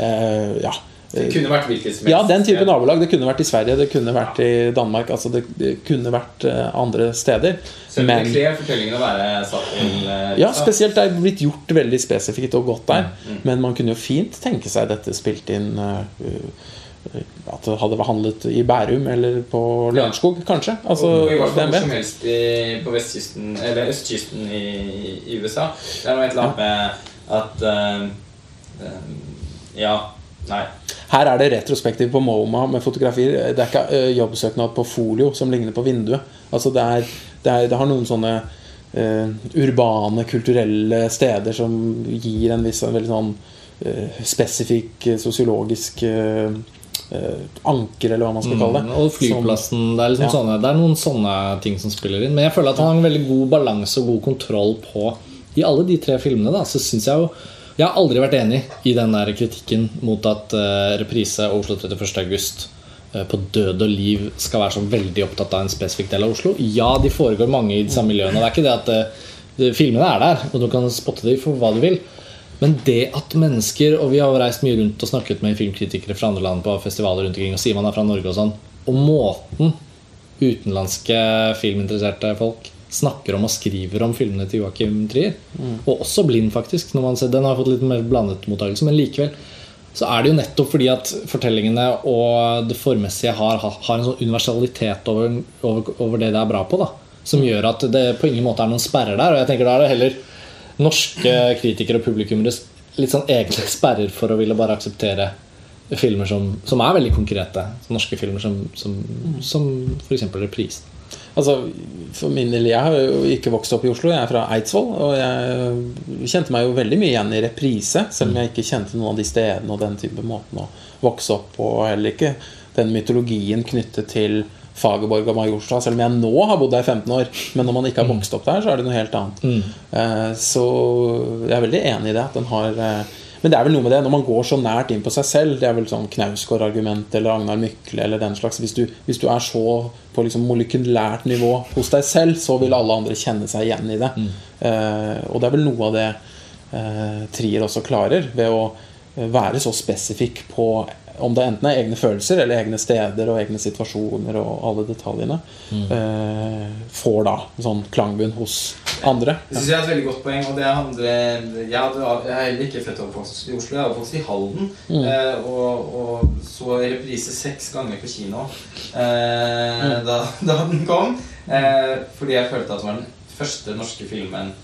Speaker 3: eh, Ja.
Speaker 2: Det kunne vært hvilket som helst.
Speaker 3: Ja, den type nabolag. Det kunne vært i Sverige, det kunne vært i Danmark. Altså det, det kunne vært eh, andre steder.
Speaker 2: Så det
Speaker 3: Men
Speaker 2: kler fortellingen å være satt til eh,
Speaker 3: ja, spesielt det er blitt gjort veldig spesifikt og godt der.
Speaker 2: Mm,
Speaker 3: Men man kunne jo fint tenke seg dette spilt inn eh, uh, At det hadde handlet i Bærum eller på Lørenskog, kanskje. Altså,
Speaker 2: og i hvert fall hvor som helst i, på vestkysten Eller østkysten i, i USA. Det er noe et eller annet med at uh, um, Ja. Nei.
Speaker 3: Her er det retrospektiv på MoMA med fotografier. Det er ikke eh, jobbsøknad på folio som ligner på vinduet. Altså det, er, det, er, det har noen sånne uh, urbane, kulturelle steder som gir en viss en veldig sånn uh, spesifikk sosiologisk eh, anker, eller hva man skal kalle det.
Speaker 1: Mm, og flyplassen. Det er, liksom
Speaker 3: Ja.
Speaker 1: sånne, det er noen sånne ting som spiller inn. Men jeg føler at han har en veldig god balanse og god kontroll på I alle de tre filmene da, så synes jeg jo Jeg har aldri vært enig i den der kritikken mot at eh, reprise og Oslo 31. august eh, på død og liv skal være så veldig opptatt av en spesifikk del av Oslo. Ja, de foregår mange i de samme miljøene. Det er ikke det at eh, filmene er der, og du kan spotte dem for hva du vil. Men det at mennesker Og vi har reist mye rundt og snakket med filmkritikere fra andre land på festivaler rundt omkring og sier man er fra Norge og sånn. Og måten utenlandske filminteresserte folk snakker om og skriver om filmene til Joakim Trier, og også Blind, faktisk når man ser, Den har fått litt mer blandet mottakelse, men likevel så er det jo nettopp fordi at fortellingene og det formessige har, har en sånn universalitet over, over, over det det er bra på, da, som gjør at det på ingen måte er noen sperrer der. Og jeg tenker da er det heller norske kritikere og publikummere litt sånn egne sperrer for å ville bare akseptere filmer som, som er veldig konkrete. Norske filmer som, som, som f.eks. Reprisen.
Speaker 3: Altså, for min del, Jeg har jo ikke vokst opp i Oslo, jeg er fra Eidsvoll. Og jeg kjente meg jo veldig mye igjen i reprise, selv om jeg ikke kjente noen av de stedene og den type måten å vokse opp på. Heller ikke den mytologien knyttet til Fagerborg og Majorstua, selv om jeg nå har bodd der i 15 år. Men når man ikke har vokst opp der, så er det noe helt annet. Mm. Så jeg er veldig enig i det. At den har eh, Men det er vel noe med det når man går så nært inn på seg selv. Det er vel sånn Knausgård-argument eller Agnar Mykle eller den slags. Hvis du, hvis du er så på liksom molekylært nivå hos deg selv, så vil alle andre kjenne seg igjen i det. Eh, og det er vel noe av det uh, Trier også klarer, ved å være så spesifikk på om det enten er egne følelser eller egne steder og egne situasjoner og alle detaljene, eh, får da sånn klangbunn hos andre.
Speaker 2: Det synes jeg er et veldig godt poeng. og det handler Jeg, hadde, jeg er heller ikke født og oppvokst i Oslo, jeg er oppvokst i Halden. Eh, og, og så reprise seks ganger på kino eh, da, da den kom. Eh, fordi jeg følte at det var den første norske filmen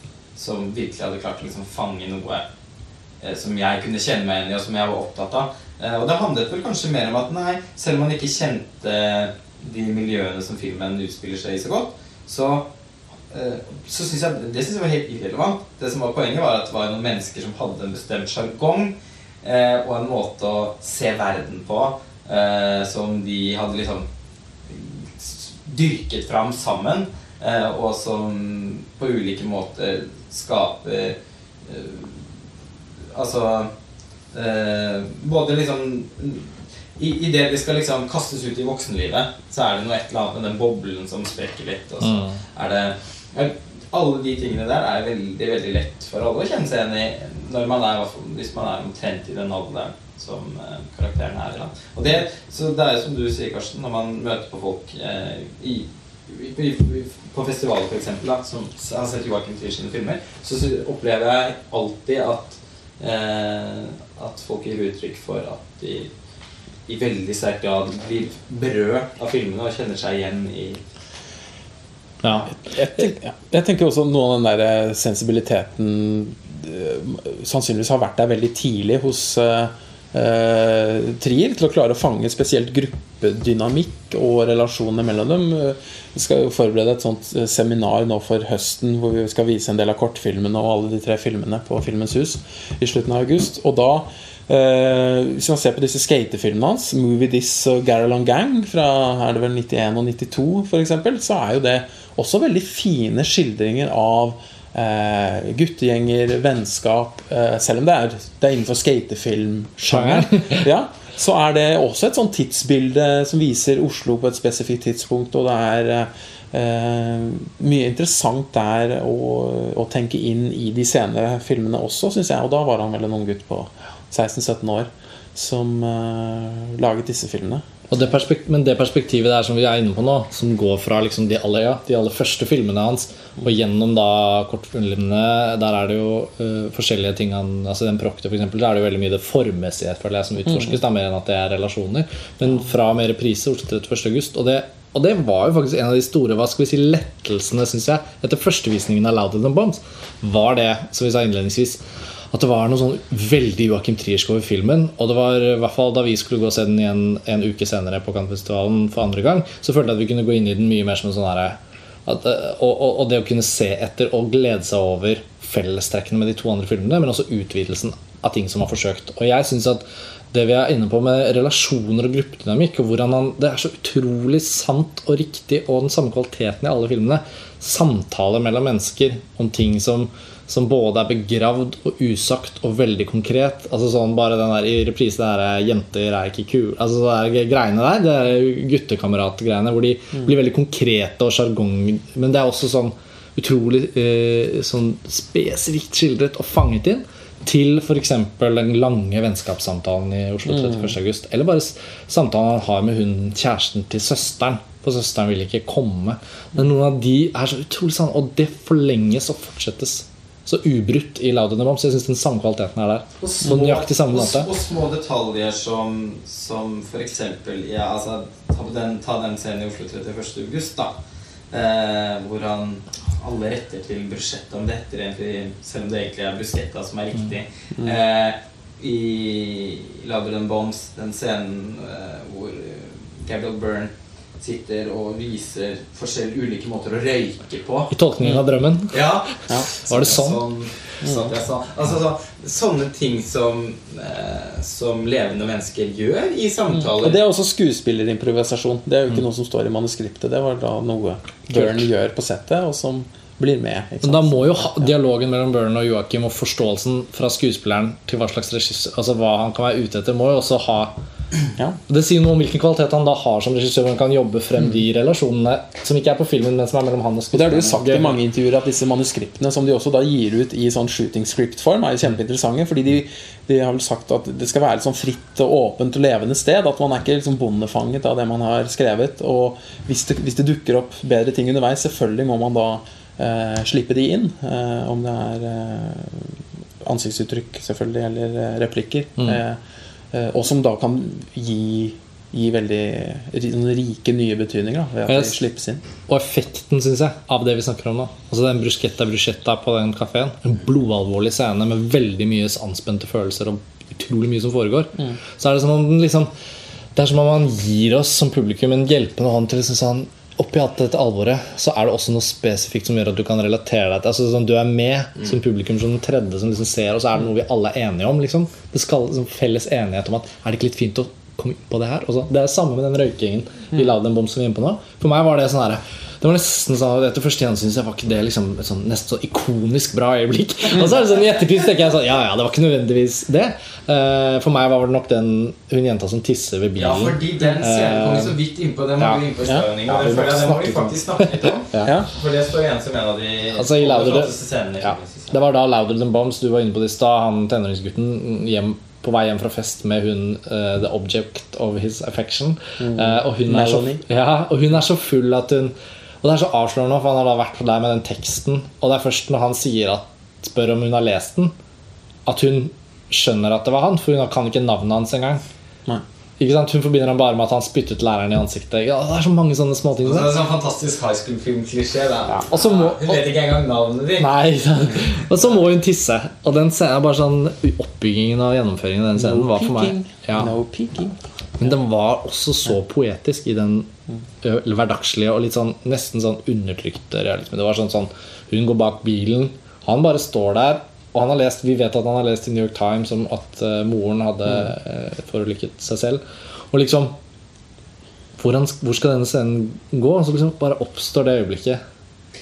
Speaker 2: som virkelig hadde klart å liksom fange noe som jeg kunne kjenne meg igjen i, og som jeg var opptatt av. Eh, og det handlet vel kanskje mer om at nei, selv om man ikke kjente de miljøene som filmen utspiller seg i så godt, så eh, så synes jeg, Det synes jeg var helt irrelevant. Det som var Poenget var at det var noen mennesker som hadde en bestemt sjargong eh, og en måte å se verden på eh, som de hadde liksom dyrket fram sammen, eh, og som på ulike måter skaper eh, Altså eh, Både liksom i, i det vi skal liksom kastes ut i voksenlivet, så er det noe et eller annet med den boblen som sprekker litt. Og så
Speaker 1: Mm.
Speaker 2: er det Alle de tingene der er veldig veldig lett for alle å kjenne seg igjen i når man er, hvis man er omtrent i den alderen som eh, karakteren er i. da. Og det, så det er som du sier, Karsten, når man møter på folk eh, i, på festivaler f.eks., som har sett Joakim Trier sine filmer, så opplever jeg alltid at at folk gir uttrykk for at de i veldig sterk grad blir berørt av filmene og kjenner seg igjen i
Speaker 1: Ja.
Speaker 3: Jeg, tenk, jeg tenker også noe av den der eh, sensibiliteten eh, sannsynligvis har vært der veldig tidlig hos uh, eh, Trier til å klare å fange spesielt gruppedynamikk og relasjonene mellom dem. Eh, Vi skal jo forberede et sånt eh, seminar nå for høsten hvor vi skal vise en del av kortfilmene og alle de tre filmene på Filmens hus i slutten av august. Og da Eh, hvis man ser på disse skatefilmene hans, 'Movie This' og 'Garalong Gang' fra er det vel 91 og 92 f.eks., så er jo det også veldig fine skildringer av eh, guttegjenger, vennskap eh, Selv om det er, det er innenfor skatefilmsjangeren, ja, så er det også et sånt tidsbilde som viser Oslo på et spesifikt tidspunkt, og det er eh, mye interessant der å, å tenke inn i de senere filmene også, syns jeg. Og da var han vel en ung gutt på 16-17 år som eh, laget disse filmene.
Speaker 1: Det men det perspektivet der som vi er inne på nå, som går fra liksom de, aller, ja, de aller første filmene hans og gjennom da kortfilmene, der er det jo uh, forskjellige ting han altså Den Proctor, for eksempel, der er det jo veldig mye det formmessige føler jeg, som utforskes, da, mer enn at det er relasjoner. Men fra med reprise Oslo 31. august. Og det, og det var jo faktisk en av de store hva skal vi si, lettelsene, syns jeg, etter førstevisningen av Louder Than Bombs. Var det, som vi sa innledningsvis, at det var noe sånn veldig Joachim Triersk over filmen. Og det var i hvert fall da vi skulle gå og se den igjen en uke senere på Cannes-festivalen for andre gang, så følte jeg at vi kunne gå inn i den mye mer som en sånn herre eh, og, og, og det å kunne se etter og glede seg over fellestrekkene med de to andre filmene, men også utvidelsen av ting som var forsøkt. Og jeg synes at det vi er inne på med relasjoner og gruppedynamikk, og hvordan han, det er så utrolig sant og riktig og den samme kvaliteten i alle filmene. Samtaler mellom mennesker om ting som, som både er begravd og usagt og veldig konkret. Altså sånn bare den der I reprise der 'jenter er ikke kule' Altså det er greiene der, det er guttekameratgreiene hvor de blir veldig konkrete og sjargong. Men det er også sånn utrolig eh, sånn spesifikt skildret og fanget inn. Til f.eks. den lange vennskapssamtalen i Oslo 31. august. Eller bare samtalen han har med hun kjæresten til søsteren. For søsteren vil ikke komme. Men noen av de er så utrolig sanne, og det forlenges og fortsettes så ubrutt i Loud and the Bombs. Jeg syns den samme kvaliteten er der. På nøyaktig samme
Speaker 2: og,
Speaker 1: måte.
Speaker 2: og små detaljer som, som for eksempel ja, altså, ta, den, ta den scenen i Oslo 31. august, da. Eh, hvor han alle retter til bruschetta, om det heter egentlig Selv om det egentlig er bruschetta som er riktig. Eh, I Louder Than Bombs, den scenen eh, hvor Gabriel Byrne sitter og viser forskjellige ulike måter å røyke på.
Speaker 1: I tolkningen av drømmen.
Speaker 2: Ja.
Speaker 1: Var det sånn?
Speaker 2: sånn jeg sa. Altså, så, sånne ting som, eh, som levende mennesker gjør i
Speaker 3: Og
Speaker 2: samtaler.
Speaker 3: det er også skuespillerimprovisasjon. Det er jo ikke noe som står i manuskriptet. Det var da noe Byrne gjør på settet, og som blir med. Ikke
Speaker 1: Men da må jo ha, dialogen mellom Byrne og Joakim og forståelsen fra skuespilleren til hva slags regissør Altså hva han kan være ute etter, må jo også ha
Speaker 3: Ja.
Speaker 1: Det sier noe om hvilken kvalitet han da har som regissør. Han kan jobbe frem de relasjonene som ikke er på filmen, men som er mellom han og
Speaker 3: skuespilleren. det har du sagt i mange intervjuer at disse manuskriptene som de også da gir ut i sånn shooting script-form, er jo kjempeinteressante. Fordi de, de har vel sagt at det skal være et sånn fritt og åpent og levende sted. At man er ikke liksom bondefanget av det man har skrevet. Og hvis det, hvis det dukker opp bedre ting underveis, selvfølgelig må man da eh, slippe de inn. Eh, om det er eh, ansiktsuttrykk, selvfølgelig, eller eh, replikker. Mm. eh, og som da kan gi Gi veldig rike nye betydninger da, ved at
Speaker 1: Yes.
Speaker 3: de slippes inn.
Speaker 1: Og effekten, synes jeg, av det vi snakker om nå. Altså den bruschetta bruschetta på den kafeen. En blodalvorlig scene med veldig mye anspente følelser og utrolig mye som foregår. Så er det som om den liksom Det er som om han gir oss som publikum en hjelpende hånd til liksom sånn Oppi alt dette alvoret så er det også noe spesifikt som gjør at du kan relatere deg til altså sånn, Du er med som publikum som den tredje som liksom ser, og så er det noe vi alle er enige om. Liksom. Det skal liksom, felles enighet om at er det ikke litt fint å komme inn på det her? Også, det er det samme med den røykingen vi Loud and Bomb som vi er inne på nå. For meg var det sånn her det var nesten sånn, Etter første gjensyn så var ikke det liksom et sånn, nesten så ikonisk bra øyeblikk. Og så er det sånn i ettertid tenker jeg sånn Ja, ja, det var ikke nødvendigvis det. Uh, for meg var det nok den hun jenta som tisser ved bilen.
Speaker 2: Ja, fordi den scenen kom vi så vidt innpå. Den
Speaker 1: Ja.
Speaker 2: vi
Speaker 3: Ja.
Speaker 1: Ja,
Speaker 2: det,
Speaker 1: må
Speaker 2: vi faktisk snakke litt om.
Speaker 3: Ja.
Speaker 2: For det står igjen som en av de
Speaker 1: Altså, i Louder-
Speaker 2: scenene
Speaker 1: Ja. Det var da Louder Than Bombs, du var inne på det i stad. Han tenåringsgutten hjem, på vei hjem fra fest med hun uh, The Object of His Affection. Eh, og, hun er så, ja, og hun er så full at hun Og det er så avslørende, for han har da vært der med den teksten. Og det er først når han sier at, spør om hun har lest den, at hun skjønner at det var han. For hun kan ikke navnet hans engang.
Speaker 3: Nei.
Speaker 1: Ikke sant? Hun forbinder ham bare med at han spyttet læreren i ansiktet. Ja, det er så mange sånne småting.
Speaker 2: Så det er en sånn fantastisk high school-film-klisjé. Ja,
Speaker 1: Ja, og
Speaker 2: Hun vet ikke engang navnet ditt.
Speaker 1: Nei? Og så må hun tisse. Og den scenen er bare sånn Oppbyggingen og gjennomføringen av den scenen var for meg ja.
Speaker 3: No peeking.
Speaker 1: Men den var også så poetisk i den hverdagslige og litt sånn nesten sånn undertrykte realismen. Det var sånn sånn Hun går bak bilen, han bare står der. Og han har lest, Vi vet at han har lest i New York Times om at uh, moren hadde uh, forulykket seg selv. Og liksom hvordan, Hvor skal denne scenen gå? Så liksom bare oppstår det øyeblikket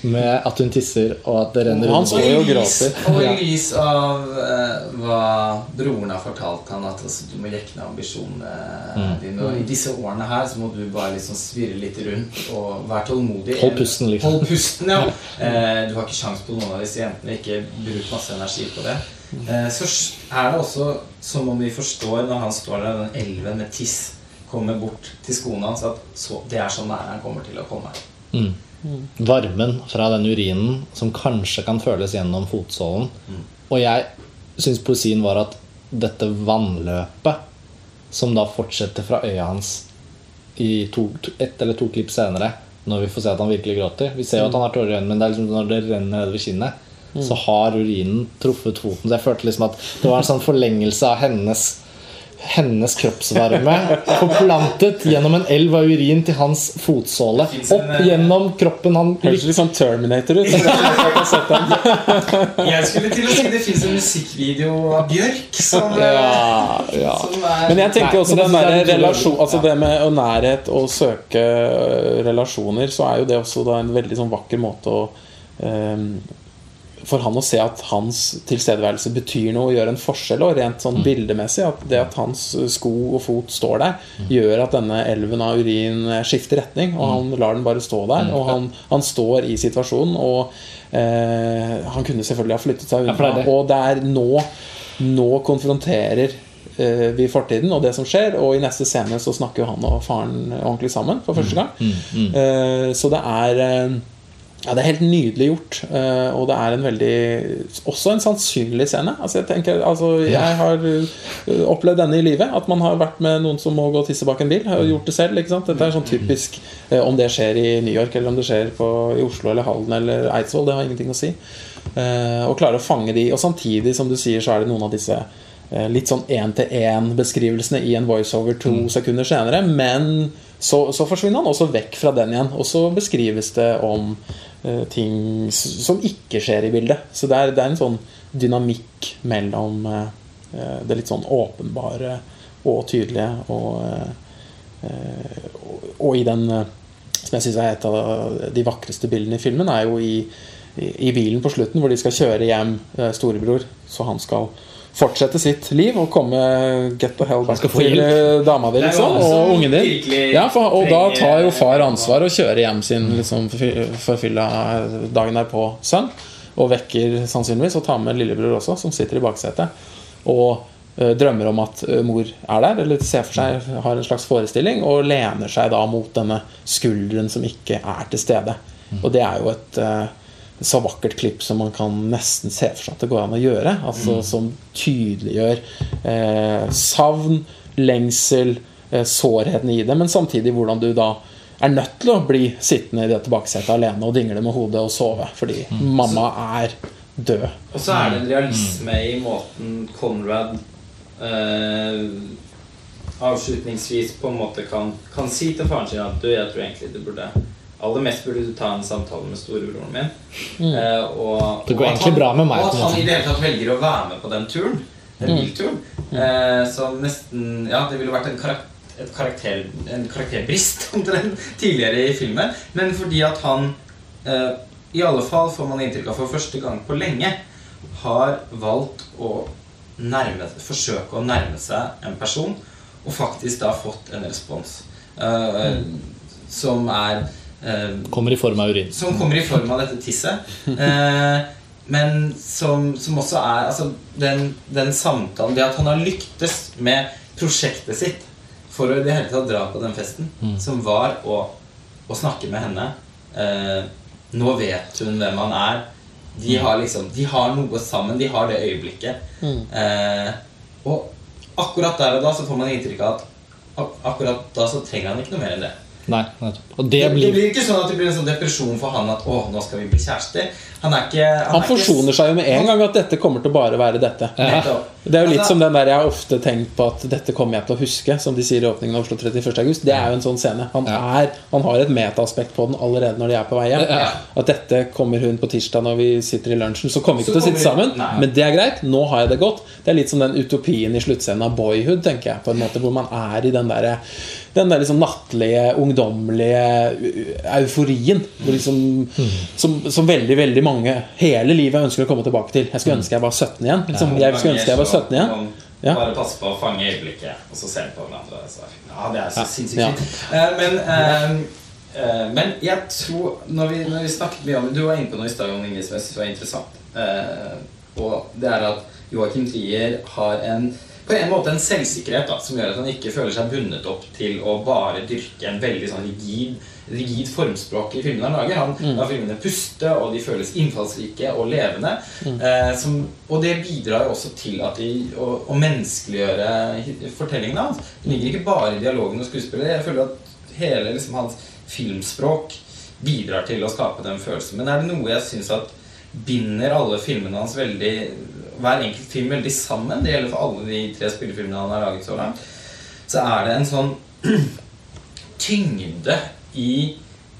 Speaker 1: med at hun tisser, og at det renner
Speaker 3: rundt
Speaker 1: under
Speaker 2: Og i lys, av uh, hva broren har fortalt han at altså, du må jekke ned ambisjonene
Speaker 1: Mm.
Speaker 2: dine. Og i disse årene her så må du bare liksom svirre litt rundt og være tålmodig.
Speaker 1: Hold pusten, liksom.
Speaker 2: Hold pusten, ja. uh, du har ikke sjans på noen av disse jentene. Ikke bruk masse energi på det. Uh, så er det også som om vi forstår når han står der, den elven med tiss kommer bort til skoene hans, at så, det er så nære han kommer til å komme.
Speaker 1: Mm. Varmen fra den urinen som kanskje kan føles gjennom fotsålen. Og jeg syns poesien var at dette vannløpet, som da fortsetter fra øya hans i to, ett eller to klipp senere, når vi får se at han virkelig gråter Vi ser jo at han har tårer i øynene, men det er liksom når det renner nedover kinnet, så har urinen truffet foten. Så jeg følte liksom at det var en sånn forlengelse av hennes hennes kroppsvarme forplantet gjennom en elv av urin til hans fotsåle. Opp
Speaker 2: eh,
Speaker 1: gjennom kroppen han
Speaker 3: Høres litt sånn Terminator ut. jeg
Speaker 2: skulle til å si det fins en musikkvideo av Bjørk som, eh,
Speaker 1: Ja, ja.
Speaker 2: som er
Speaker 3: Men jeg tenker
Speaker 1: Nei,
Speaker 3: også den der
Speaker 1: er
Speaker 3: relasjon. Altså det med å nærhet og søke øh, relasjoner, så er jo det også da en veldig sånn vakker måte å øhm, For han å se at hans tilstedeværelse betyr noe og gjør en forskjell, og rent sånn bildemessig at det at hans sko og fot står der, gjør at denne elven av urin skifter retning, og han lar den bare stå der. Og han, han står i situasjonen, og eh, han kunne selvfølgelig ha flyttet seg unna. Og det er nå, nå konfronterer eh, vi fortiden og det som skjer, og i neste scene så snakker jo han og faren ordentlig sammen for første gang.
Speaker 1: Mm,
Speaker 3: Eh, så det er eh, ja, Det er helt nydelig gjort, eh, og det er en veldig Også en sannsynlig scene. Altså, jeg tenker, altså, jeg har eh, opplevd denne i livet. At man har vært med noen som må gå og tisse bak en bil. Har gjort det selv. ikke sant? Dette er sånn typisk eh, Om det skjer i New York, eller om det skjer på, i Oslo eller Halden eller Eidsvoll, det har ingenting å si. Og klare å fange de. Og samtidig, som du sier, så er det noen av disse litt sånn én-til-én-beskrivelsene i en voiceover to sekunder senere. Men så, så forsvinner han også vekk fra den igjen. Og så beskrives det om eh, ting som ikke skjer i bildet. Så det er, det er en sånn dynamikk mellom eh, eh, det litt sånn åpenbare og tydelige og, eh, eh, og, og i den eh, som jeg syns er et av de vakreste bildene i filmen, er jo i i, i bilen på slutten, hvor de skal kjøre hjem storebror, så han skal fortsette sitt liv og komme get to hell back til eh, dama di liksom, og ungen din. Ja, for, og da tar jo far ansvar og kjører hjem sin liksom, forfy- forfylla dagen derpå-sønn. Og vekker sannsynligvis og tar med lillebror også, som sitter i baksetet. Og eh, drømmer om at eh, mor er der, eller ser for seg har en slags forestilling, og lener seg da mot denne skulderen som ikke er til stede. Og det er jo et eh, så vakkert klipp som man kan nesten se for seg at det går an å gjøre. Altså Som tydeliggjør eh, savn, lengsel, eh, sårheten i det, men samtidig hvordan du da er nødt til å bli sittende i det tilbakesetet alene og dingle med hodet og sove fordi mamma er død.
Speaker 2: Og så er det en realisme i måten Conrad eh, avslutningsvis på en måte kan, kan si til faren sin at du, jeg tror egentlig du burde Aller mest burde du ta en samtale med storebroren min. Eh, og,
Speaker 1: Det går
Speaker 2: og
Speaker 1: egentlig
Speaker 2: han-
Speaker 1: bra med meg,
Speaker 2: Og at han i det hele tatt velger å være med på den turen. Den bilturen. Eh, så nesten Ja, det ville vært en karakter et karakter, en karakterbrist omtrent tidligere i filmen. Men fordi at han eh, i alle fall får man inntrykk av for første gang på lenge har valgt å nærme, forsøke å nærme seg en person, og faktisk da fått en respons eh, som er
Speaker 1: Kommer i form av urin.
Speaker 2: som kommer i form av dette tisset. Eh, men som, som også er altså, den, den samtalen Det at han har lyktes med prosjektet sitt for å i det hele tatt dra på den festen, som var å, å snakke med henne. Eh, nå vet hun hvem han er. De har liksom De har noe sammen. De har det øyeblikket. Eh, og akkurat der og da så får man inntrykk av at ak akkurat da så trenger han ikke noe mer enn det.
Speaker 1: Nei, nettopp. Det
Speaker 2: Det, det
Speaker 1: blir
Speaker 2: ikke sånn at det blir en sånn depresjon for han at å, nå skal vi bli kjærester. Han ikke
Speaker 3: Han forsoner seg jo med en gang at dette kommer til å bare være dette.
Speaker 2: Ja.
Speaker 3: Det er jo litt
Speaker 2: Altså,
Speaker 3: som den der jeg har ofte tenkt på at dette kommer jeg til å huske, som de sier i åpningen av Oslo 31. august. Det er jo en sånn scene. Han,
Speaker 1: Ja.
Speaker 3: er, han har et metaaspekt på den allerede når de er på vei hjem.
Speaker 1: Ja.
Speaker 3: At dette kommer hun på tirsdag når vi sitter i lunsjen. Så kommer vi
Speaker 2: Så
Speaker 3: ikke til å sitte sammen,
Speaker 2: Nei.
Speaker 3: men det er greit. Nå har jeg det godt. Det er litt som den utopien i sluttscenen av Boyhood, tenker jeg. På en måte Hvor man er i den derre den der liksom nattlige, ungdommelige euforien. Hvor liksom, som, som veldig veldig mange hele livet ønsker å komme tilbake til. Jeg skulle ønske jeg var 17 igjen. Liksom, jeg skulle ønske jeg var 17 igjen. Ja.
Speaker 2: Bare passe på å fange øyeblikket, og så se på hverandre. Så, ja, det er så
Speaker 3: Ja.
Speaker 2: sinnssykt
Speaker 3: Ja.
Speaker 2: Eh, men, uh, eh, men jeg tror Når vi, når vi snakket mye om Du var inne på noe i stad, som jeg syns var interessant. Eh, og det er at Joakim Trier har en på en måte en selvsikkerhet da, som gjør at han ikke føler seg bundet opp til å bare dyrke en veldig sånn rigid, rigid formspråk i filmene han lager. Han lar filmene puste, og de føles innfallsrike og levende. Eh, som, og det bidrar jo også til at de, å, å menneskeliggjøre fortellingene hans. Det ligger ikke bare i dialogen og skuespillet. Jeg føler at hele liksom, hans filmspråk bidrar til å skape den følelsen. Men er det noe jeg syns at binder alle filmene hans veldig hver enkelt film veldig sammen, det gjelder for alle de tre spillefilmene han har laget så langt, så er det en sånn tyngde i,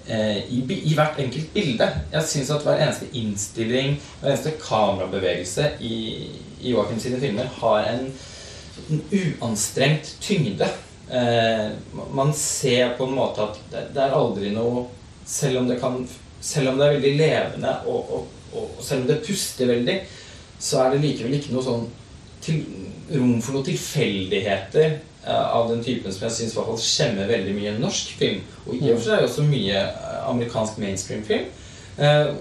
Speaker 2: eh, i, i hvert enkelt bilde. Jeg syns at hver eneste innstilling, hver eneste kamerabevegelse i, i Joakim sine filmer har en, en uanstrengt tyngde. Eh, man ser på en måte at det, det er aldri noe Selv om det kan Selv om det er veldig levende, og, og, og selv om det puster veldig, så er det likevel ikke noe sånn til, rom for noen tilfeldigheter eh, av den typen som jeg syns skjemmer veldig mye norsk film. Og i og for seg også mye eh, amerikansk mainstream-film. Eh,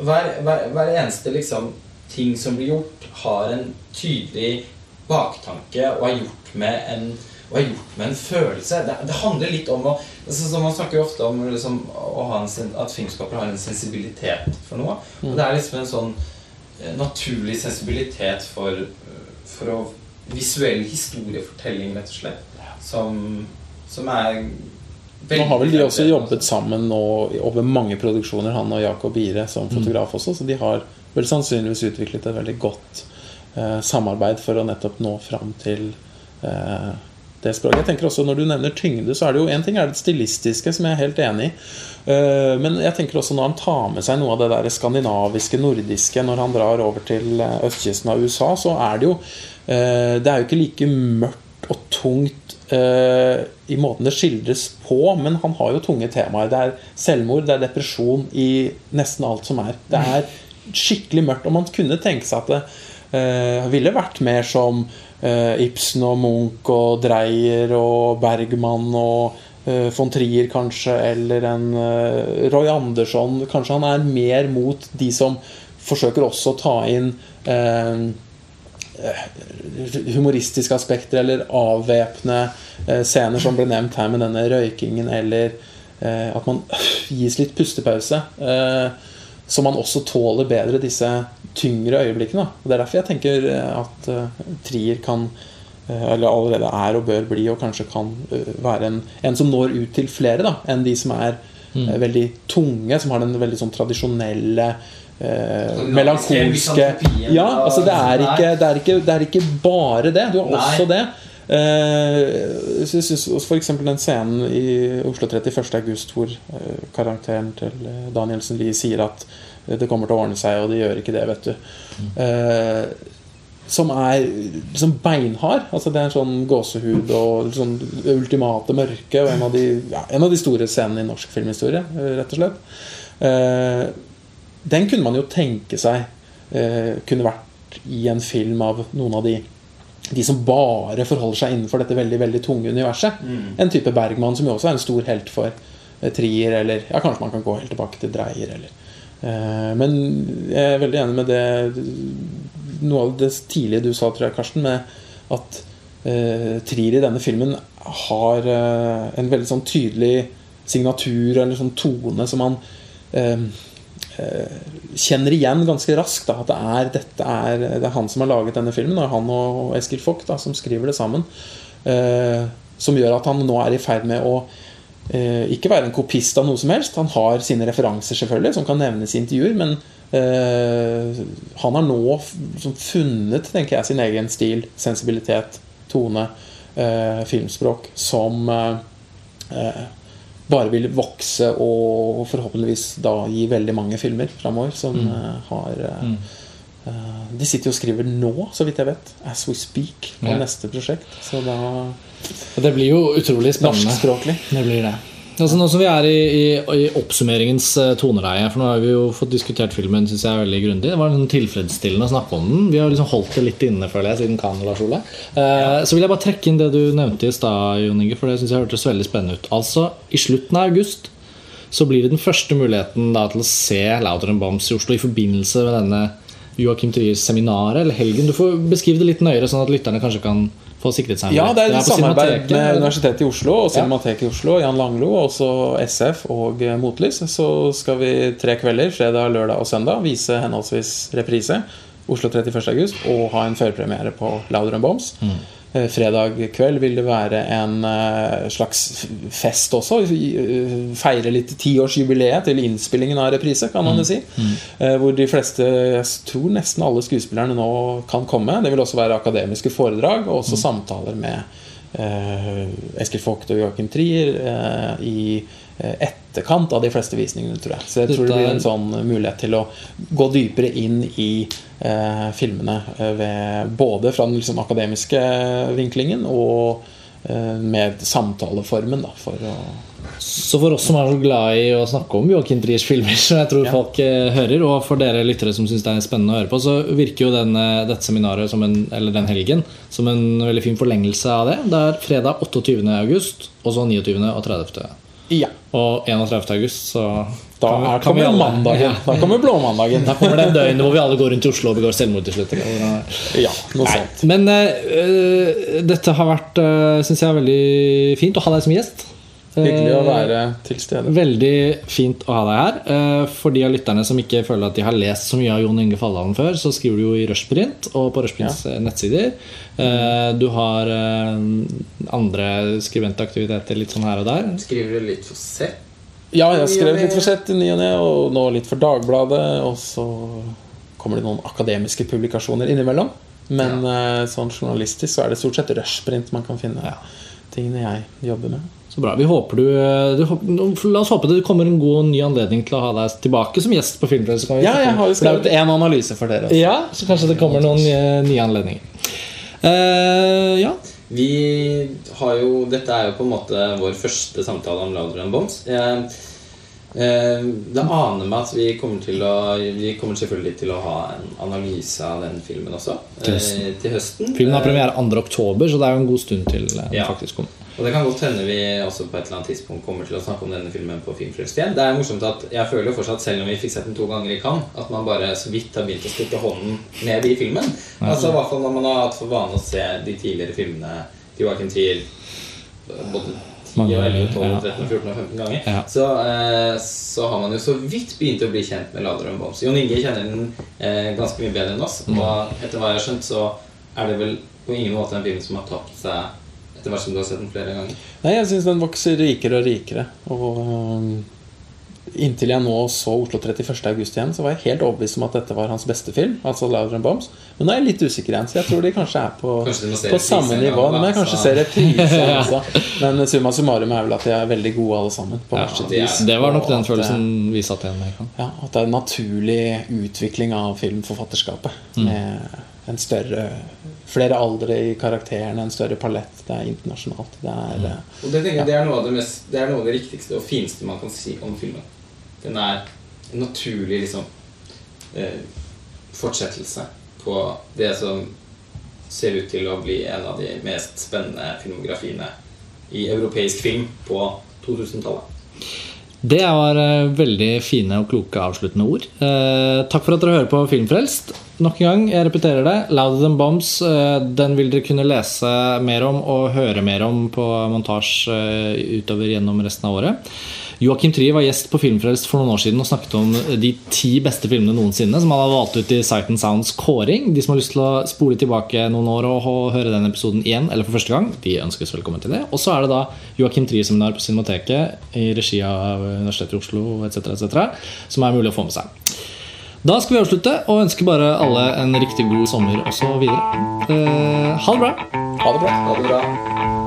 Speaker 2: hver, hver, hver eneste liksom, ting som blir gjort, har en tydelig baktanke og er gjort med en, gjort med en følelse. Det, det handler litt om å altså, Man snakker jo ofte om liksom, en, at filmskapere har en sensibilitet for noe. Og det er liksom en sånn naturlig sensibilitet for, eh, for å visuell historiefortelling, rett og slett. Som, som er
Speaker 3: Nå har vel de også jobbet sammen nå over mange produksjoner, han og Jakob Ire som fotograf også, så de har vel sannsynligvis utviklet et veldig godt eh, samarbeid for å nettopp nå fram til eh, det språket. Jeg tenker også Når du nevner tyngde, så er det jo en ting er det stilistiske, som jeg er helt enig i. Eh, men jeg tenker også når han tar med seg noe av det der skandinaviske, nordiske, når han drar over til eh, østkysten av USA, så er det jo eh, Det er jo ikke like mørkt og tungt i måten det skildres på, men han har jo tunge temaer. Det er selvmord, det er depresjon i nesten alt som er. Det er skikkelig mørkt. Og man kunne tenke seg at det ville vært mer som Ibsen og Munch og Dreyer og Bergman og eh, von Trier, kanskje, eller en eh, Roy Andersson. Kanskje han er mer mot de som forsøker også å ta inn eh, humoristiske aspekter eller avvæpne eh, scener som ble nevnt her med denne røykingen, eller eh, at man gis litt pustepause. Eh, så man også tåler bedre disse tyngre øyeblikkene. Og Det er derfor jeg tenker eh, at uh, Trier kan eh, eller allerede er og bør bli, og kanskje kan være en, en som når ut til flere da, enn de som er mm. veldig tunge, som har den veldig sånn tradisjonelle eh, melankolske Ja, altså det er, ikke, det, er ikke, det er ikke bare det. Du har
Speaker 2: Nei.
Speaker 3: også det. Eh, så jeg eksempel den scenen i Oslo 31. august hvor eh, karakteren til Danielsen Lie sier at eh, det kommer til å ordne seg, og det gjør ikke det, vet du. Eh, som er liksom beinhard. Altså Det er en sånn gåsehud og sånn ultimate mørke. Og en av de, ja, en av de store scenene i norsk filmhistorie, eh, rett og slett. Eh, den kunne man jo tenke seg eh, kunne vært i en film av noen av de de som bare forholder seg innenfor dette veldig veldig tunge universet. En type Bergman, som jo også er en stor helt for eh, Trier, eller ja, kanskje man kan gå helt tilbake til Dreyer, eller Men jeg er veldig enig med det Noe av det tidlige du sa, tror jeg, Karsten, med at eh, Trier i denne filmen har eh, en veldig sånn tydelig signatur eller sånn tone som man eh, eh, kjenner igjen ganske raskt. Da, at det er, dette er, det er han som har laget denne filmen, og han og Eskil Vogt som skriver det sammen. Eh, som gjør at han nå er i ferd med å eh, ikke være en kopist av noe som helst. Han har sine referanser, selvfølgelig, som kan nevnes i intervjuer. Men eh, han har nå funnet tenker jeg, sin egen stil, sensibilitet, tone, eh, filmspråk, som eh, eh, bare vil vokse og forhåpentligvis da gi veldig mange filmer framover som eh, har eh, eh, De sitter jo og skriver nå, så vidt jeg vet, as we speak, på
Speaker 1: Ja.
Speaker 3: neste prosjekt. Så da
Speaker 1: Det blir jo utrolig spennende.
Speaker 3: Norskspråklig.
Speaker 1: Det blir det. Altså Nå som vi er i, i, i oppsummeringens eh, toneleie, for nå har vi jo fått diskutert filmen synes jeg veldig grundig. Det var en tilfredsstillende å snakke om den. Vi har liksom holdt det litt inne, føler jeg, siden Cannes, Lars Ole. Eh, Så vil jeg bare trekke inn det du nevnte i stad, Jon Inge, for det synes jeg hørtes veldig spennende ut. Altså, I slutten av august så blir det den første muligheten da til å se Louder Bombs i Oslo i forbindelse med denne Joakim Tryes seminaret, eller helgen. Du får beskrive det litt nøyere, sånn at lytterne kanskje kan få sikret seg
Speaker 3: Ja, det er
Speaker 1: billett.
Speaker 3: et
Speaker 1: på
Speaker 3: samarbeid med? Universitetet i Oslo og Cinemateket i Oslo. Jan Langlo, og også SF og Motlys. Så skal vi tre kvelder, fredag, lørdag og søndag, vise henholdsvis reprise Oslo 31. august og ha en førpremiere på Louder and Bombs. Eh, Fredag kveld vil det være en eh, slags fest også. eh, Feire litt tiårsjubileet til innspillingen av reprise, kan man jo si. Eh, Hvor de fleste, jeg tror nesten alle skuespillerne nå kan komme. Det vil også være akademiske foredrag og også samtaler med eh, Eskil Vogt og Joachim Trier eh, i eh, etterkant av de fleste visningene, tror jeg. Så jeg tror det blir en sånn mulighet til å gå dypere inn i eh, filmene eh, ved, både fra den liksom, akademiske vinklingen og eh, med samtaleformen, da, for å
Speaker 1: Så for oss som er så glad i å snakke om Joakim Triers filmer, som jeg tror
Speaker 3: Ja.
Speaker 1: folk eh, hører, og for dere lyttere som syns det er spennende å høre på, så virker jo den, eh, dette seminaret som en, eller den helgen som en veldig fin forlengelse av det. Det er fredag 28. august, og så 29. og 30.
Speaker 3: Ja.
Speaker 1: Og 31. august, så
Speaker 3: Da
Speaker 1: kan vi-
Speaker 3: er,
Speaker 1: kan
Speaker 3: kommer
Speaker 1: alle-
Speaker 3: mandagen.
Speaker 1: Ja.
Speaker 3: Da kommer blåmandagen.
Speaker 1: Da kommer det døgnet hvor vi alle går rundt i Oslo og begår selvmord til slutt.
Speaker 3: Ja, noe
Speaker 1: Nei,
Speaker 3: sånt.
Speaker 1: men uh, dette har vært, uh, syns jeg, veldig fint å ha deg som gjest.
Speaker 3: Hyggelig å
Speaker 1: Eh,
Speaker 3: være til stede.
Speaker 1: Veldig fint å ha deg her. Eh, For de av lytterne som ikke føler at de har lest så mye av Jon Inge Falland før, så skriver du jo i Rushprint og på Rushprints ja. nettsider. Eh, Du har andre skribentaktiviteter litt sånn her og der.
Speaker 2: Skriver du litt for sett?
Speaker 3: Ja, jeg har skrevet litt for sett i ny og ne, og nå litt for Dagbladet. Og så kommer det noen akademiske publikasjoner innimellom. Men ja. sånn journalistisk så er det stort sett rushprint man kan finne
Speaker 1: Ja.
Speaker 3: Tingene jeg jobber med.
Speaker 1: Så bra. Vi håper du, eh, du La oss håpe det kommer en god ny anledning til å ha deg tilbake som gjest på Filmfrelst. så kan vi
Speaker 3: Ja, jeg har jo skrevet en analyse for dere. Også.
Speaker 1: Ja, så kanskje det kommer noen nye, nye anledninger. Uh, ja.
Speaker 2: vi har jo Dette er jo på en måte vår første samtale om Louder and Bombs. Jeg, eh, det aner meg at vi kommer til å Vi kommer selvfølgelig til å ha en analyse av den filmen også.
Speaker 1: Til
Speaker 2: eh,
Speaker 1: høsten.
Speaker 2: til høsten.
Speaker 1: Filmen har
Speaker 2: Eh,
Speaker 1: premiere 2. oktober, så det er jo en god stund til eh, den
Speaker 2: Ja.
Speaker 1: faktisk kommer.
Speaker 2: Og det kan godt hende vi også på et eller annet tidspunkt kommer til å snakke om denne filmen på Filmfrelst igjen. Det er morsomt at jeg føler jo fortsatt, selv om vi fikk sett den to ganger i Cannes, at man bare så vidt har begynt å stikke hånden ned i filmen. Altså i hvert fall når man har hatt for vane å se de tidligere filmene til Joachim Trier både 10, og 11, 12,
Speaker 1: ja.
Speaker 2: 13, 14 og 15 ganger.
Speaker 1: Ja.
Speaker 2: Så, eh, så har man jo så vidt begynt å bli kjent med Lader og Bombs. Jon Inge kjenner den eh, ganske mye bedre enn oss.
Speaker 1: Mm.
Speaker 2: Og etter hva jeg har skjønt, så er det vel på ingen måte en film som har tapt seg etter hvert som du har sett den flere ganger.
Speaker 3: Nei, jeg syns den vokser rikere og rikere. Og øhm, inntil jeg nå så Oslo 31. august igjen, så var jeg helt overbevist om at dette var hans beste film. Altså Louder and Bombs Men nå er jeg litt usikker igjen, så jeg tror de kanskje er på,
Speaker 2: Kanskje
Speaker 3: på samme nivå. Men jeg kanskje ser reprise også. Men summa summarum er vel at de er veldig gode alle sammen. På
Speaker 2: Ja, de
Speaker 3: vis.
Speaker 1: Det var nok den
Speaker 3: at
Speaker 1: følelsen vi satt igjen med.
Speaker 3: Ja, At det er en naturlig utvikling av filmforfatterskapet.
Speaker 1: Mm.
Speaker 3: Med en større flere aldre i karakterene, en større palett. Det er internasjonalt. Det er
Speaker 1: Mm.
Speaker 3: eh,
Speaker 2: Og det, jeg, det, er noe av det, mest, det er noe av det riktigste og fineste man kan si om filmen. Den er en naturlig liksom, eh, fortsettelse på det som ser ut til å bli en av de mest spennende filmografiene i europeisk film på 2000-tallet.
Speaker 1: Det var eh, veldig fine og kloke avsluttende ord. Eh, takk for at dere hører på Filmfrelst. Nok en gang, jeg repeterer det. Louder Than Bombs eh, den vil dere kunne lese mer om og høre mer om på montasje eh, utover gjennom resten av året. Joakim Trier var gjest på Filmfrelst for noen år siden og snakket om de ti beste filmene noensinne som han hadde valgt ut i Sight and Sounds kåring. De som har lyst til å spole tilbake noen år og høre den episoden igjen, eller for første gang, de ønskes velkommen til det. Og så er det da Joakim Trier-seminar på Cinemateket i regi av Universitetet i Oslo etc., etc., som er mulig å få med seg. Da skal vi avslutte og ønsker bare alle en riktig god sommer også videre. Eh, ha det bra!
Speaker 3: Ha det bra.
Speaker 2: Ha det bra.